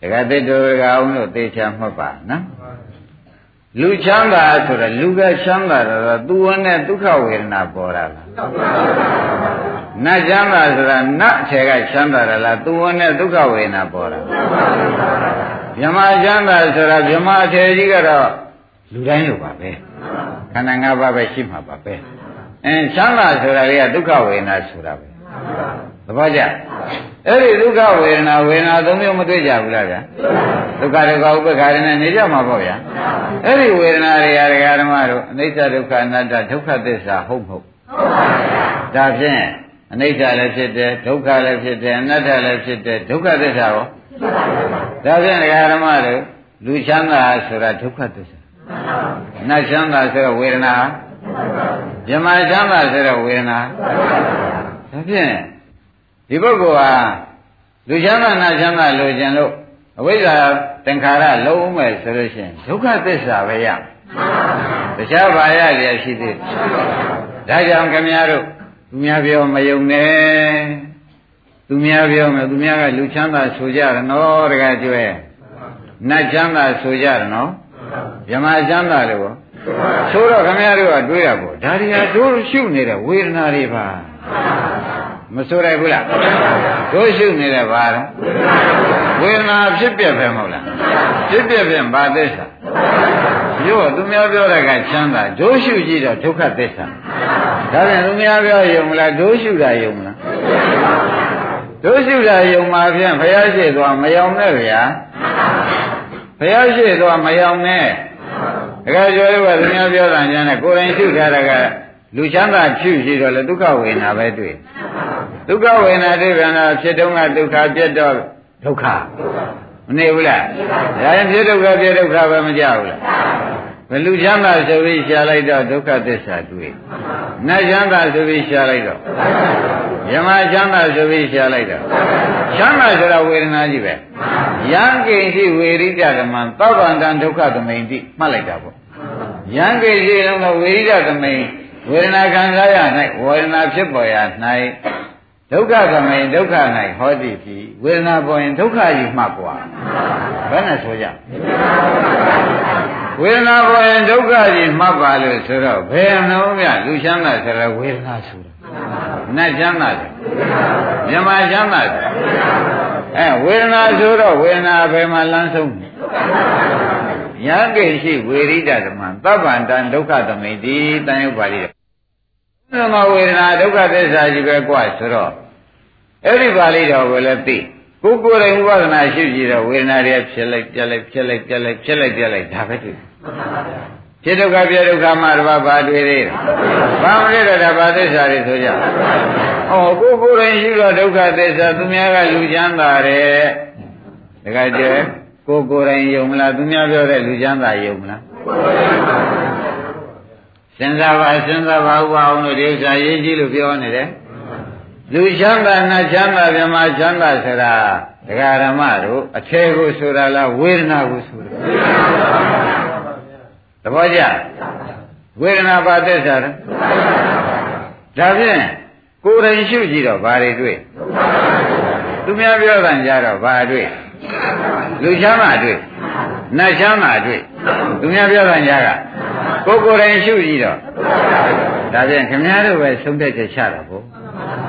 [SPEAKER 2] ဒကာတိတ်တို့ကအောင်လို့သေချာမှတ်ပါနော် လူချမ်းသာဆိုတော့လူကချမ်းသာတော့သူဝနဲ့ဒုက္ခဝေဒနာပေါ်တာလားနတ်ချမ်းသာဆိုတာနတ်အခြေကချမ်းသာတယ်လားသူဝနဲ့ဒုက္ခဝေဒနာပေါ်တာမြမချမ်းသာဆိုတာမြမအခြေကြီးကတော့လူတိုင်းလိုပါပဲခန္ဓာ၅ပါးပဲရှိမှာပါပဲအဲချမ်းသာဆိုတာတွေကဒုက္ခဝေဒနာဆိုတာပဲ သဘောကျအဲ့ဒီဒုက္ခဝေဒနာဝေဒနာသုံးမျိုးမတွေ့ကြဘူးလားဗျာဒုက္ခဒုက္ခဥပ္ပခါရနဲ့နေကြမှာပေါ့ဗျာအဲ့ဒီဝေဒနာတွေဟာဒကာဓမ္မတို့အနိစ္စဒုက္ခအနတ္တဒုက္ခသစ္စာဟုတ်မဟုတ်ဒါဖြင့်အနိစ္စလည်းဖြစ်တယ်ဒုက္ခလည်းဖြစ်တယ်အနတ္တလည်းဖြစ်တယ်ဒုက္ခသစ္စာရောဒါဖြင့်ဒကာဓမ္မတို့လူချမ်းသာဆိုတာဒုက္ခသစ္စာနတ်ချမ်းသာဆိုတော့ဝေဒနာမြမချမ်းသာဆိုတော့ဝေဒနာ ဒါဖြင့်ဒီပုဂ္ဂိုလ်ဟာလူချမ်းသာနာချမ်းသာလိုချင်လို့အဝိဇ္ဇာသင်္ခါရလုံးမဲ့ဆိုလို့ရှိရင်ဒုက္ခသစ္စာပဲရတခြားဘာရရရှိသေးဒါကြောင့်ခင်ဗျားတို့သူများပြောမယုံနဲ့သူများပြောမယ်သူများကလူချမ်းသာဆိုကြတယ်နော်တကယ်ကျွဲနတ်ချမ်းသာဆိုကြတယ်နော်မြမချမ်းသာလို့ဆိုတော့ခင်ဗျားတို့ကတွေးရပေါ့ဒါတွေဟာတို့ရှုနေတဲ့ဝေဒနာတွေပါ မဆိုရဘူးလားတို့ရှုနေတဲ့ဘာလဲဝေဒနာဖြစ်ပြပဲမဟုတ်လားဖြစ်ပြပြန်ဘာသစ္စာတို့သူများပြောတဲ့ကချမ်းသာတို့ရှုကြည့်တော့ဒုက္ခသစ္စာဒါပြန်သူများပြောယုံမလားတို့ရှုတာယုံမလားတို့ရှုတာယုံမှာဖြင့်ဘုရားရှိသွားမယောင်နဲ့ဗျာဘုရားရှိသွားမယောင်နဲ့တကယ်ကျော်ရကသူများပြောတာညာနဲ့ကိုယ်တိုင်ရှုထားတာကလူချမ်းသာဖြူရှိတော့လေဒုက္ခဝေဒနာပဲတွေ့ ဒုက္ခဝေဒနာတွေ့ပြန်တော့ဖြစ်တုံးကဒုက္ခပြတ်တော့ဒုက္ခမနေဘူးလားဒါရင်ဖြစ်ဒုက္ခပြတ်ဒုက္ခပဲမကြဘူးလားဘလူချမ်းသာဆိုပြီးရှားလိုက်တော့ဒုက္ခသစ္စာတွေ့နတ်ချမ်းသာဆိုပြီးရှားလိုက်တော့ယမချမ်းသာဆိုပြီးရှားလိုက်တော့ချမ်းသာဆိုတာဝေဒနာကြီးပဲယံကိဉ္စီဝေရိတဓမ္မံသောဗန္တံဒုက္ခသမိန်တိမှတ်လိုက်တာပေါ့ယံကိဉ္စီလုံးကဝေရိတသမိန်ဝေဒနာခံစားရ၌ဝေဒနာဖြစ်ပေါ်ရ၌ ဒုက္ခသမိန်ဒုက္ခ၌ဟောတိပြီဝေဒနာပေါ်ရင်ဒုက္ခကြီးမှတ်กว่าဘယ်နဲ့ဆိုကြဒ ဝေဒနာပေါ်ရင်ဒုက္ခကြီးမှတ်ပါလို့ဆိုတော့ဘယ်နှုံးမြလူချမ်းသာဆိုတော့ဝေဒနာဆိုတာနတ်ချမ်းသာတယ်မြမချမ်းသာတယ်အဲဝေဒနာဆိုတော့ဝေဒနာဘယ်မှာလမ်းဆုံးယံကိရှိဝေရိဒဓမ္မသဗ္ဗန္တံဒုက္ခသမိတိတန်ရုပ်ပါဠိသမဝေဒနာဒုက္ခသစ္စာကြီးပဲกว่าဆိုတော့ အဲ့ဒီပါဠိတော်ကိုလည်းသိကိုယ်ကိုယ်တိုင်ဥပဒနာရှိကြည့်တော့ဝေဒနာတွေဖြစ်လိုက်ပြက်လိုက်ဖြစ်လိုက်ပြက်လိုက်ဖြစ်လိုက်ပြက်လိုက်ဒါပဲတွေ့ဖြစ်ဒုက္ခပြဒုက္ခမှာတပါးဘာတွေ့သေးလဲဘာမတွေ့တော့ဒါဘာသစ္စာတွေဆိုကြဩကိုယ်ကိုယ်တိုင်ရှိတော့ဒုက္ခသစ္စာသူများကလူချမ်းသာတယ်တခါကျကိုယ်ကိုယ်တိုင်ယုံမလားသူများပြောတဲ့လူချမ်းသာယုံမလားစဉ်းစားပါစဉ်းစားပါဥပအောင်လို့ဒီဥစ္စာရေးကြည့်လို့ပြောနေတယ် လူချမ်းသာနတ်ချမ်းသာမြမချမ်းသာဆိုတာဒကာရမတို့အထေကိုဆိုတာလားဝေဒနာကိုဆိုတာသဘောကျဝေဒနာပါသစ္စာလားဒါဖြင့်ကိုယ်တိုင်ရှုကြည့်တော့ဘာတွေတွေ့သူများပြောတာကြတော့ဘာတွေ့လူချမ်းသာတွေ့နတ်ချမ်းသာတွေ့သူများပြောတာကြကကိုယ်ကိုယ်တိုင်ရှုကြည့်တော့ဒါဖြင့်ခင်ဗျားတို့ပဲဆုံးဖြတ်ချက်ချတာပေါ့တ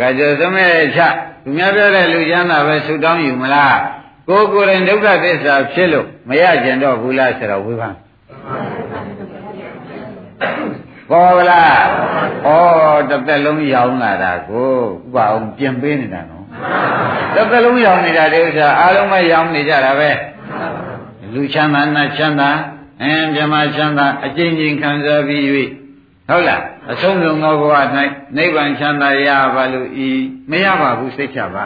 [SPEAKER 2] ခါကျဆုံးမဲ့ချသူများပြောတဲ့လူချမ်းသာပဲဆုတောင်းယူမလားကိုယ်ကိုယ်တိုင်ဒုက္ခသစ္စာဖြစ်လို့မရကျင်တော့ဘူးလားဆိုတော့ဝေဖန်ပေါ်လားဩတစ်သက်လုံးရောင်းလာတာကိုဥပအောင်ပြင်ပေးနေတာနော်တစ်သက်လုံးရောင်းနေတာဒီဥစ္စာအားလုံးပဲရောင်းနေကြတာပဲလူချမ်းသာနတ်ချမ်းသာအင်းမြမချမ်းသာအကျဉ်းချင်းခံစားပြီး၍ ဟုတ်လားအဆုံးစုံသောဘဝ၌နိဗ္ဗာန်ချမ်းသာရပါလို့ဤမရပါဘူးစိတ်ချပါ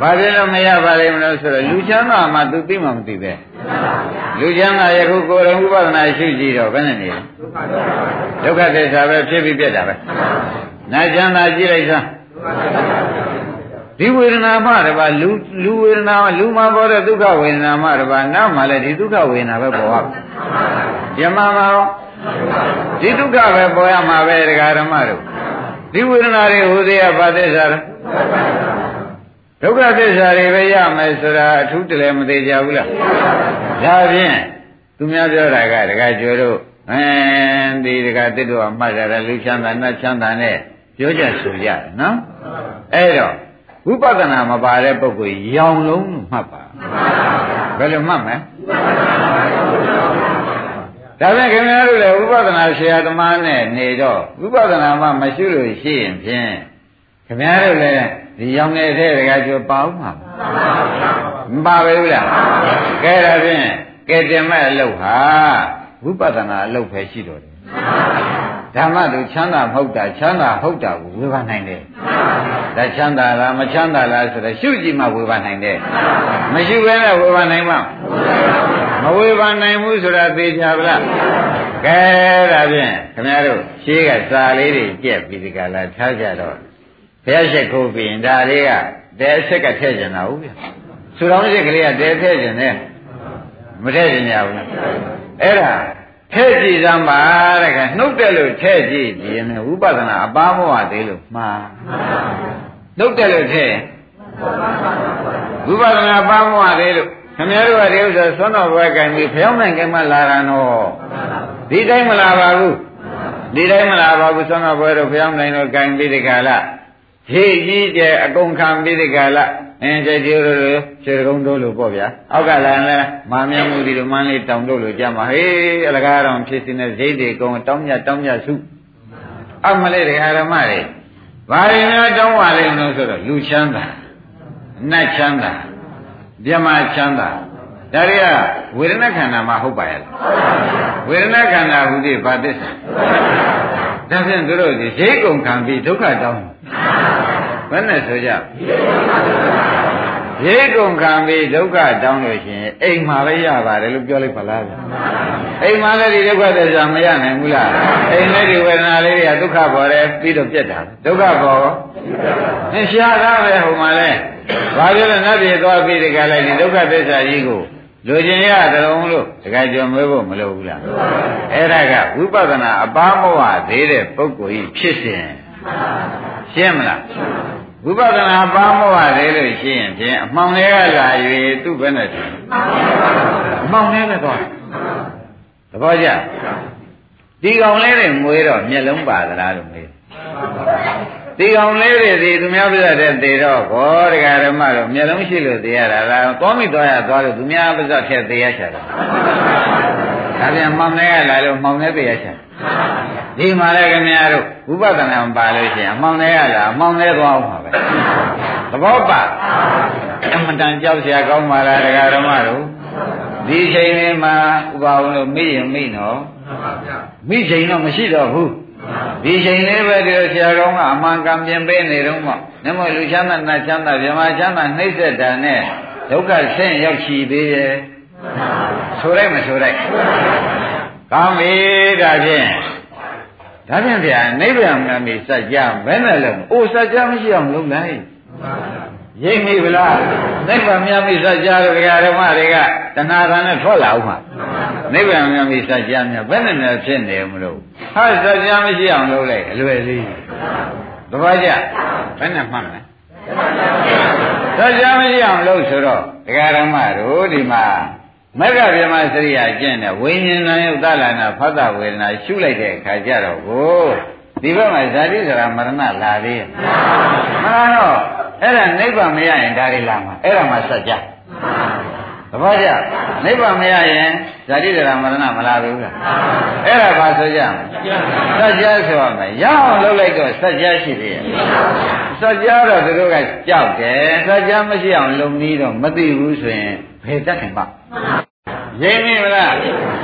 [SPEAKER 2] ဘာဖြစ်လို့မရပါလိမ့်မလို့ဆိုတော့လူချမ်းသာမှသူသိမှမသိပဲလူချမ်းသာယခုကိုယ်တော်ဥပဒနာရှိကြည့်တော့ဘယ်နဲ့နေလဲဒုက္ခသစ္စာပဲဖြစ်ပြီးပြတ်တာပဲနာချမ်းသာကြည့်လိုက်စမ်းဒီဝေဒနာမှတပါလူလူဝေဒနာလူမှာပေါ်တဲ့ဒုက္ခဝေဒနာမှတပါနောက်မှလည်းဒီဒုက္ခဝေဒနာပဲပေါ်ရယမမှာရော ဒီဒုက္ခပဲပေါ်ရမှာပဲဒကာဓမ္မတို့ဒီဝေဒနာတွေဟိုသေးရပါသစ္စာလားဒုက္ခသစ္စာတွေပဲရမယ်ဆိုတာအထူးတလည်းမသေးကြဘူးလားဒါဖြင့်သူများပြောတာကဒကာကျော်တို့အင်းဒီဒကာတစ်တို့ကမှတ်ကြတယ်လူချမ်းသာနတ်ချမ်းသာနဲ့ပြောကြဆိုကြတယ်နော်အဲ့တော့ဝိပဿနာမပါတဲ့ပုဂ္ဂိုလ်ရောင်လုံးလို့မှတ်ပါဘယ်လိုမှတ်မလဲ ဒါပြန်ခင်ဗျားတို့လည်းဝိပဿနာဆရာသမားနဲ့နေတော့ဝိပဿနာမှမရှိလို့ရှိရင်ဖြင့်ခင်ဗျားတို့လည်းဒီရောင်နေတဲ့တကယ်ကျော်ပါဦးမှာမပါဘူးလားကဲဒါဖြင့်ကဲတင်မဲ့အလုပ်ဟာဝိပဿနာအလုပ်ပဲရှိတော့တယ် ဓမ္မတို့ချမ်းသာမဟုတ်တာချမ်းသာဟုတ်တာကိုဝေဖန်နိုင်တယ်ဒါချမ်းသာလားမချမ်းသာလားဆိုတော့ရှုကြည့်မှဝေဖန်နိုင်တယ်မရှိဘဲနဲ့ဝေဖန်နိုင်မှာမဝေဖန်နိုင်ဘူးဆိုတာသိကြပါလားကဲဒါဖြင့်ခင်ဗျားတို့ရှေးကစာလေးတွေကြက်ပြီးဒီကလာထားကြတော့ဘုရားရှိခိုးပြီးရင်ဒါလေးကတဲအဆက်ကထည့်ကျင်တာဟုတ်ဗျဆူတော်ရှိကလေးကတဲထည့်ကျင်တယ်မထည့်ကျင်ရဘူးလားအဲ့ဒါ ထဲ့ကြည့်စမ်းပါတဲ့ကနှုတ်တယ်လို့ထဲ့ကြည့်ဒီရင်ဝိပဿနာအပားမောဟသေးလို့မှားနှုတ်တယ်လို့ထဲ့ဝိပဿနာအပားမောဟသေးလို့ခင်ဗျားတို့ကဒီဥစ္စာသွန်းတော်ဘွဲကံပြီးဖျောင်းနိုင်ကမှလာတာနော်ဒီတိုင်းမလာပါဘူးဒီတိုင်းမလာပါဘူးသွန်းတော်ဘွဲတို့ဖျောင်းနိုင်တော့ကံပြီးဒီကလာဖြည့်ကြီးကျအကုန်ခံပြီးဒီကလာ အင်းကျကျိုးတို့ခြေကုန်းတို့လို့ပေါ့ဗျာအောက်ကလည်းလဲမာမြမှုဒီလိုမန်းလေးတောင်တို့လို့ကြမှာဟေးအလကားတော်ဖြစ်စင်းတဲ့ဇိတ်တွေကုန်းတောင်းမြတောင်းမြစုအမလေးတွေအာရမတွေဘာတွေများတောင်းပါလိမ့်မလို့ဆိုတော့လူချမ်းသာနတ်ချမ်းသာမြမချမ်းသာဒါတွေကဝေဒနာခန္ဓာမှာဟုတ်ပါရဲ့ဝေဒနာခန္ဓာဟူသည်ဘာသစ္စာဒါဖြင့်သူတို့ဒီဈေးကုန်ခံပြီးဒုက္ခတောင်း ဘယ်နဲ့ဆိုကြရေကုန်ခံပြီးဒုက္ခတောင်းလို့ရှိရင်အိမ်မှာပဲရပါတယ်လို့ပြောလိုက်ပါလားအိမ်မှာလည်းဒီဒုက္ခသစ္စာမရနိုင်ဘူးလားအိမ်လည်းဒီဝေဒနာလေးတွေကဒုက္ခပေါ်တယ်ပြီးတော့ပြတ်တာဒုက္ခပေါ်အင်းရှားတာပဲဟိုမှာလဲဘာပြောလဲနတ်ပြည်သွားပြီးဒီကလည်းဒီဒုက္ခသစ္စာကြီးကိုလူကျင်ရတလုံးလို့တခါကြော်မွေးဖို့မလိုဘူးလားအဲ့ဒါကဝိပဿနာအပါမောဟသေးတဲ့ပုဂ္ဂိုလ်ကြီးဖြစ်စဉ် ရှင်းမလားဝိပဿနာပါမောဟသေးလို့ရှိရင်ဖြင့်အမှောင်တွေကလာ၍သူ့ဘယ်နဲ့အမှောင်တွေကသွားသဘောကျဒီကောင်လေးတွေမွေးတော့မျက်လုံးပါသလားလို့မေးဒီကောင်လေးတွေဒီသူများပြတ်တဲ့သေတော့ဘောတရားဓမ္မတော့မျက်လုံးရှိလို့သေရတာလားသွားမိသွားရသွားလို့သူများပြတ်ထက်သေရချတာ ဒါပြန်မောင်နေရလာလို့မောင်နေပြရချင်ဒီမှာလည်းခင်ဗျားတို့ဝိပဿနာမပါလို့ရှိရင်မောင်နေရလာမောင်နေသွားအောင်ပါပဲသဘောပါအမတန်ကြောက်စရာကောင်းပါလားတရားဓမ္မတို့ဒီချိန်လေးမှာဥပါဝန်လို့မိရင်မိနော်မိချိန်တော့မရှိတော့ဘူးဒီချိန်လေးပဲဒီဆရာကောင်းကအမှန်ကံပြင်ပေးနေတော့မှနမလူချမ်းသာနတ်ချမ်းသာမြမချမ်းသာနှိမ့်သက်တာနဲ့ဒုက္ခဆင်းရောက်ရှိသေးရဲ့ ဆိုလိုက်မဆိုလိုက်ကောင်းပြီဒါဖြင့်ဒါဖြင့်ဗျာနိဗ္ဗာန်မှာနေစัจ जा ဘယ်နဲ့လုံးအိုစัจ जा မရှိအောင်လုပ်လိုက်ရိပ်မိဗလားနိဗ္ဗာန်မြတ်မိစัจ जा တို့ဓမ္မတွေကတဏှာကံနဲ့ထွက်လာအောင်မှာနိဗ္ဗာန်မြတ်မိစัจ जा မြတ်ဘယ်နဲ့နဲ့ဖြစ်နေမလို့ဟာစัจ जा မရှိအောင်လုပ်လိုက်အလွယ်လေးတပည့်ကြဘယ်နဲ့မှတ်မလဲစัจ जा မရှိအောင်လုပ်ဆိုတော့ဒကာဓမ္မတို့ဒီမှာ မဂ္ဂဗြဟ္မစရိယာကျင့်တဲ့ဝိညာဉ်နာယုတ်သလနာဖသဝေဒနာရှုလိုက်တဲ့အခါကျတော့ကိုဒီဘက်မှာဇာတိဆိုတာမရဏလာသေးရဲ့မှန်ပါတော့အဲ့ဒါနိဗ္ဗာန်မရရင်ဒါတွေလာမှာအဲ့ဒါမှဆက်ကြသဘောကျနိဗ္ဗာန်မရရင်ဇာတိဒရာမရဏမလာဘူးလားအဲ့ဒါဘာဆိုကြမလဲဆက်ကြဆိုရမယ်ရအောင်လုပ်လိုက်တော့ဆက်ကြရှိသေးရဲ့ဆက်ကြတော့သူတို့ကကြောက်တယ်ဆက်ကြမရှိအောင်လုံပြီးတော့မသိဘူးဆိုရင်ဖေတတ်ခင်ပါ ရင်းမိမလား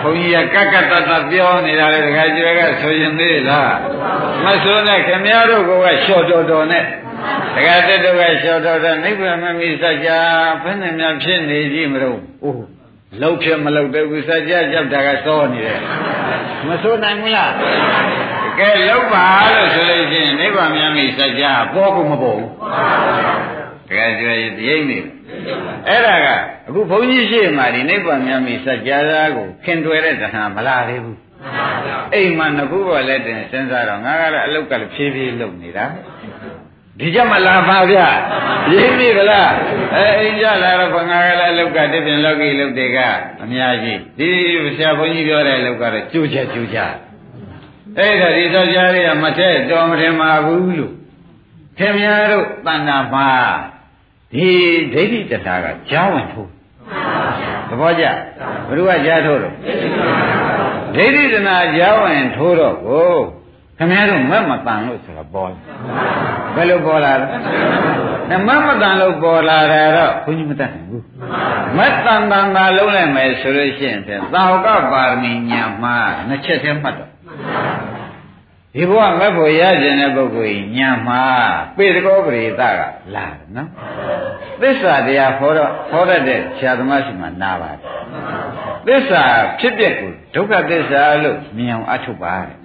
[SPEAKER 2] ဘုန်းကြီးကကကတတပြောနေတာလေတခါကျွဲကဆိုရင်သေးလားမဆိုနဲ့ခင်ဗျားတို့ကလျှော့တော်တော်နဲ့တခါတက်တော့ကလျှော့တော်တော်နိဗ္ဗာန်မမီစัจ जा ဘယ်နဲ့များဖြစ်နေကြည့်မလို့အိုးလောက်ဖြစ်မလောက်တဲ့ဘူးစัจ जा ကြောက်တာကစောနေတယ်မဆိုနိုင်ဘူးလားကဲလောက်ပါလို့ဆိုလို့ရှိရင်နိဗ္ဗာန်မြတ်မိစัจ जा ပေါ်ကုန်မပေါ်ဘူးတခါကျွဲရိမ့်နေ အဲ့ဒါကအခုဘုန်းကြီးရှိမှဒီနိဗ္ဗာန်မြတ်မိစัจ जा ကိုခင်တွယ်တဲ့တဏှာမလာသေးဘူးအိမ်မှာငခုပေါ်လက်တင်စဉ်းစားတော့ငါကတော့အလုတ်ကလည်းဖြည်းဖြည်းလုပ်နေတာဒီကြမလာပါဗျရင်းပြီဗလားအဲအိမ်ကြလာတော့ဘငါကလည်းအလုတ်ကတပြင်းလောကီလုတ်တွေကအများကြီးဒီဆရာဘုန်းကြီးပြောတဲ့အလုတ်ကတော့ကျိုးချက်ကျိုးချက်အဲ့ဒါဒီသောကြားတွေကမထက်တော်မထင်ပါဘူးလို့ခင်ဗျားတို့တဏ္ဍာမှာ ဒီဒိဋ္ဌိတတာကကြားဝင်ထိုးသဘောကျဘ누구ကကြားထိုးတော့ဒိဋ္ဌိတနာကြားဝင်ထိုးတော့ကိုခင်ဗျားတို့မက်မတန်လို့ဆိုတာပေါ်ဘယ်လိုပေါ်လာလဲမက်မတန်လို့ပေါ်လာတယ်တော့ဘုန်းကြီးမတတ်နိုင်ဘူးမက်တန်တန်သာလုံးလိုက်မယ်ဆိုလို့ရှိရင်ဖြင့်သာဝကပါရမီညာမှာနှစ်ချက်တည်းမှတ်တော့ ဒီဘဝမက်ဖို့ရကျင်တဲ့ပုဂ္ဂိုလ်ကြီးညာမှာပေတကောပရိသကလာတယ်နော်သစ္စာတရားဟောတော့ဟောတတ်တဲ့ဆရာသမားရှိမှနာပါတယ်သစ္စာဖြစ်ပျက်ကိုဒုက္ခသစ္စာလို့မြင်အောင်အထုတ်ပါတဲ့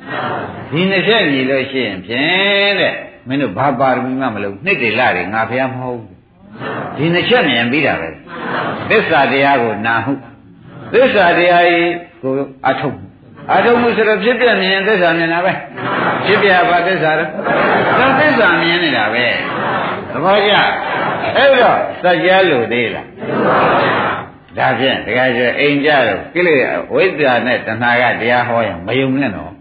[SPEAKER 2] ဒီနှစ်ချက်ညီလို့ရှိရင်ဖြင့်တဲ့မင်းတို့ဘာပါရမီမှမလုပ်နှစ်တေလာတွေငါဖះမဟုတ်ဘူးဒီနှစ်ချက်မြင်ပြီးတာပဲသစ္စာတရားကိုနာဟုသစ္စာတရားကြီးကိုအထုတ် အထုတ်မှုဆိုတော့ဖြစ်ပြမြင်သစ္စာမြင်တာပဲဖြစ်ပြဘာသစ္စာလဲဒါသစ္စာမြင်နေတာပဲသဘောကျအဲ့တော့စัจ जा လို့သေးလားဒါဖြင့်တခါကျအိမ်ကြတော့ကိလေသာဝိဇ္ဇာနဲ့တဏှာကတရားဟောရင်မယုံနဲ့တော့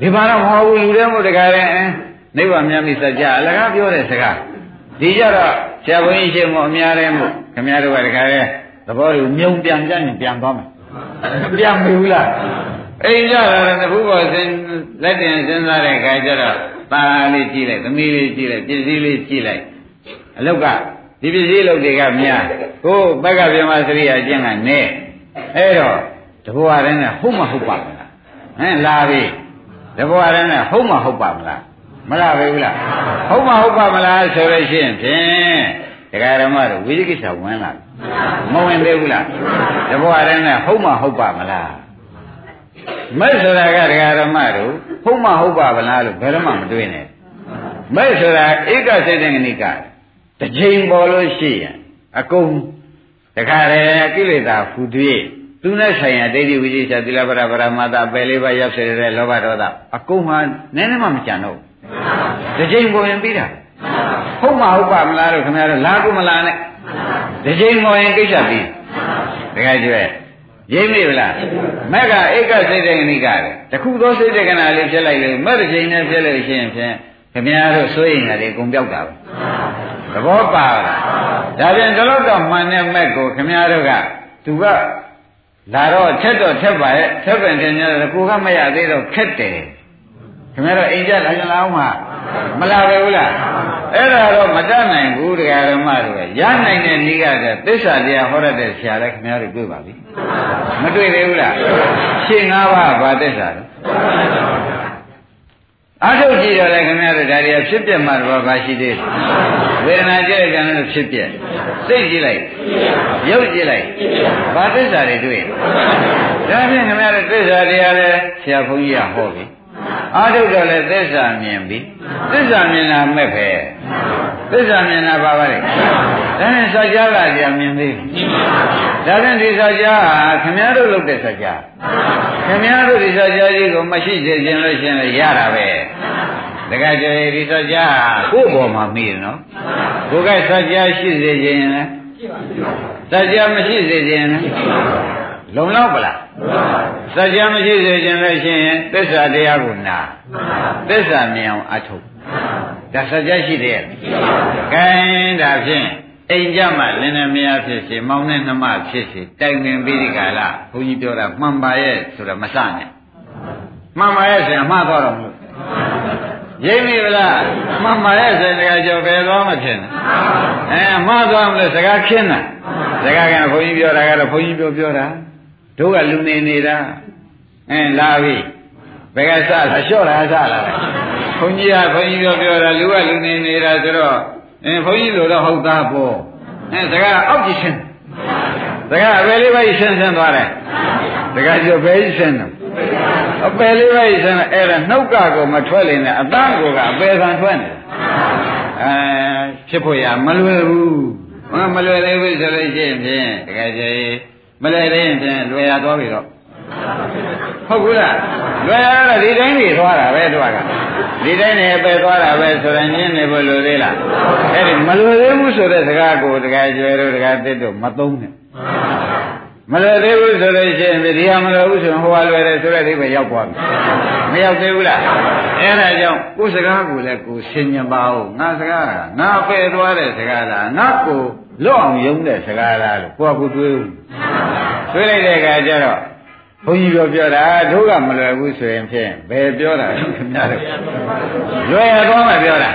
[SPEAKER 2] ဒီမှာတော့မဟုတ်ဘူးလူတွေမို့တခါလဲနိဗ္ဗာန်မြတ်မိစัจ जा အလကားပြောတဲ့စကားဒီကြတော့ဆရာဘုန်းကြီးရှင်မို့အများတဲ့မို့ခင်ဗျားတို့ကတခါလဲသဘောကိုမြုံပြန်ပြန်ပြန်သွားမယ် ပြန်မဘူးလားအိမ်ကြတာတခုပေါ်စင်လက်တင်စဉ်းစားတဲ့ခါကျတော့ตาလေးကြည့်လိုက်သမီးလေးကြည့်လိုက်ပစ္စည်းလေးကြည့်လိုက်အလောက်ကဒီပစ္စည်းလုပ်တွေကများကိုဘက်ကပြမစရိယာကျင့်ကနေအဲ့တော့တဘွားတိုင်းကဟုတ်မဟုတ်ပါမလားဟမ်လာပြီတဘွားတိုင်းကဟုတ်မဟုတ်ပါမလားမလားပဲဘူးလားဟုတ်မဟုတ်ပါမလားဆိုလို့ရှိရင်ဖြင့် ဒကာရမတို့ဝိသိကိစ္စဝင်လာမဝင်သေးဘူးလားတဘွားတိုင်းကဟုတ်မဟုတ်ပါမလားမဲ့ဆိုတာကဒကာရမတို့ဟုတ်မဟုတ်ပါမလားလို့ဘယ်တော့မှမတွေးနဲ့မဲ့ဆိုတာဧကစိတ်တဏိကတစ်ချိန်ပေါ်လို့ရှိရင်အကုန်တခါတည်းကိလေသာဖူသွေးသူနဲ့ဆိုင်ရာဒိဋ္ဌိဝိသေသသီလပရပရမတပယ်လေးပါးရောက်စေတဲ့လောဘဒေါသအကုန်မှနည်းနည်းမှမကြံတော့တစ်ချိန်ပေါ်ရင်ပြီးတာ ဟုတ်မဟုတ်ပါမလားလို့ခင်ဗျားတို့လာကိုမလာနဲ့တစ်ချိန်ပေါ်ရင်ကိစ္စပြီးတခါကျွဲရိပ်မိလားမက်ကဧကစိတ်တက္ကနိကတယ်တခုသောစိတ်တက္ကနာလေးဖြစ်လိုက်လို့မက်တစ်ချိန်နဲ့ဖြစ်လို့ရှိရင်ဖြင့်ခင်ဗျားတို့စိုးရိမ်တာတွေကုန်ပြောက်တာပဲသဘောပါလားဒါပြန်တော့တော့မှန်တဲ့မက်ကိုခင်ဗျားတို့ကသူကလာတော့ထက်တော့ထက်ပါရဲ့ထက်ပင်တင်ရတယ်ကိုကမရသေးတော့ခက်တယ်ခင်ဗျားတို့အိမ်ကြလာကြလားအောင်မမလာပဲဘူးလား အဲ့ဒါတော့မတတ်နိုင်ဘူးတရားဓမ္မတို့ရနိုင်တဲ့နည်းကသစ္စာတရားဟောရတဲ့ဆရာလည်းခင်ဗျားတို့တွေ့ပါပြီမတွေ့သေးဘူးလားရှင်း၅ပါးဘာသစ္စာလဲအထုတ်ကြည့်ရလဲခင်ဗျားတို့ဒါတွေကဖြစ်ပြမှတော့ဘာရှိသေးလဲဝေဒနာကြည့်ကြတယ်ဖြစ်ပြစိတ်ကြည့်လိုက်ရုပ်ကြည့်လိုက်ဘာသစ္စာတွေတွေ့ဒါဖြင့်ခင်ဗျားတို့သစ္စာတရားလဲဆရာဘုန်းကြီးကဟောပြီ အာထုတော့လည်းသစ္စာမြင်ပြီသစ္စာမြင်တာမဲ့ပဲသစ္စာမြင်တာပါပါလေဒါနဲ့စัจ जा ကကြာမြင်သေးဒါဖြင့်ဒီစัจ जा ဟာခင်ဗျားတို့လုပ်တဲ့စัจ जा ခင်ဗျားတို့ဒီစัจ जा ကြီးကိုမရှိစေခြင်းလို့ရှင်လည်းရတာပဲတခါကျရင်ဒီစัจ जा ကိုယ့်ဘောမှာမိတယ်နော်ကိုယ်ကစัจ जा ရှိစေခြင်းလည်းစัจ जा မရှိစေခြင်းလည်း လုံလောက်ပလားစัจ जा မရှိစေခြင်းလည်းရှင်သစ္စာတရားကိုနာသစ္စာမြင်အောင်အထုတ်ဒါစัจ जा ရှိသေးရဲ့ကဲဒါဖြင့်အိမ်ကြမှာလင်းနေမရဖြစ်စေမောင်းနဲ့နှမဖြစ်စေတိုင်ပင်ပြီးဒီကလာဘုန်းကြီးပြောတာမှန်ပါရဲ့ဆိုတော့မစနဲ့မှန်ပါရဲ့ဆိုရင်မှားတော့တော့မလို့ရိပ်မိဗလားမှန်ပါရဲ့ဆိုရင်တကယ်ကြောပဲသွားမဖြစ်နဲ့အဲမှားသွားမလို့စကားခင်းတာစကားကဘုန်းကြီးပြောတာကတော့ဘုန်းကြီးပြောပြောတာ တို့ကလူနေနေတာအဲလာပြီဘယ်ကစလာလျှော့လာစလာဘုန်းကြီးကဘုန်းကြီးပြောပြောတာလူကလူနေနေတာဆိုတော့အင်းဘုန်းကြီးလိုတော့ဟုတ်သားပေါ့အဲစကားအောက်ကြည့်ရှင်းစကားအပယ်လေးပဲရှင်းရှင်းသွားတယ်စကားကျော်ပဲရှင်းတယ်အပယ်လေးပဲရှင်းတယ်အဲ့ဒါနှုတ်ကကိုမထွက်လင်နဲ့အသားကိုကအပယ်ခံထွက်နေအဲဖြစ်ဖို့ရမလွယ်ဘူးမလွယ်သေးဘူးဆိုလို့ရှိရင်ဖြင့်တကယ်ကြီး မလွယ်သေးရင်ဖြင့်လွယ်ရသွားပြီတော့ဟုတ်ဘူးလားလွယ်ရတော့ဒီတိုင်းနေသွားတာပဲသူကဒီတိုင်းနေပဲသွားတာပဲဆိုရင်ညင်းနေဖို့လိုသေးလားအဲ့ဒီမလွယ်သေးဘူးဆိုတဲ့စကားကိုတကယ်ကျွဲတို့တကယ်သစ်တို့မသုံးနဲ့မလွယ်သေးဘူးဆိုလို့ရှိရင်ဒီဟာမလွယ်ဘူးဆိုရင်ဟိုဟာလွယ်တယ်ဆိုတဲ့အိဗယ်ရောက်သွားပြီမရောက်သေးဘူးလားအဲ့ဒါကြောင့်ကိုယ်စကားကိုလည်းကိုယ်ဆင်ញံပါဦးငါစကားကငါပယ်သွားတဲ့စကားလားငါကို လွတ်အောင်ယုံတဲ့စကားလားလို့ကိုယ့်ကိုယ်တွေးဦးတွေးလိုက်တဲ့အခါကျတော့ဘုန်းကြီးပြောပြောတာတို့ကမလွယ်ဘူးဆိုရင်ဖြင့်ဘယ်ပြောတာခင်ဗျားတို့လွယ်ရသွားမှပြောတာ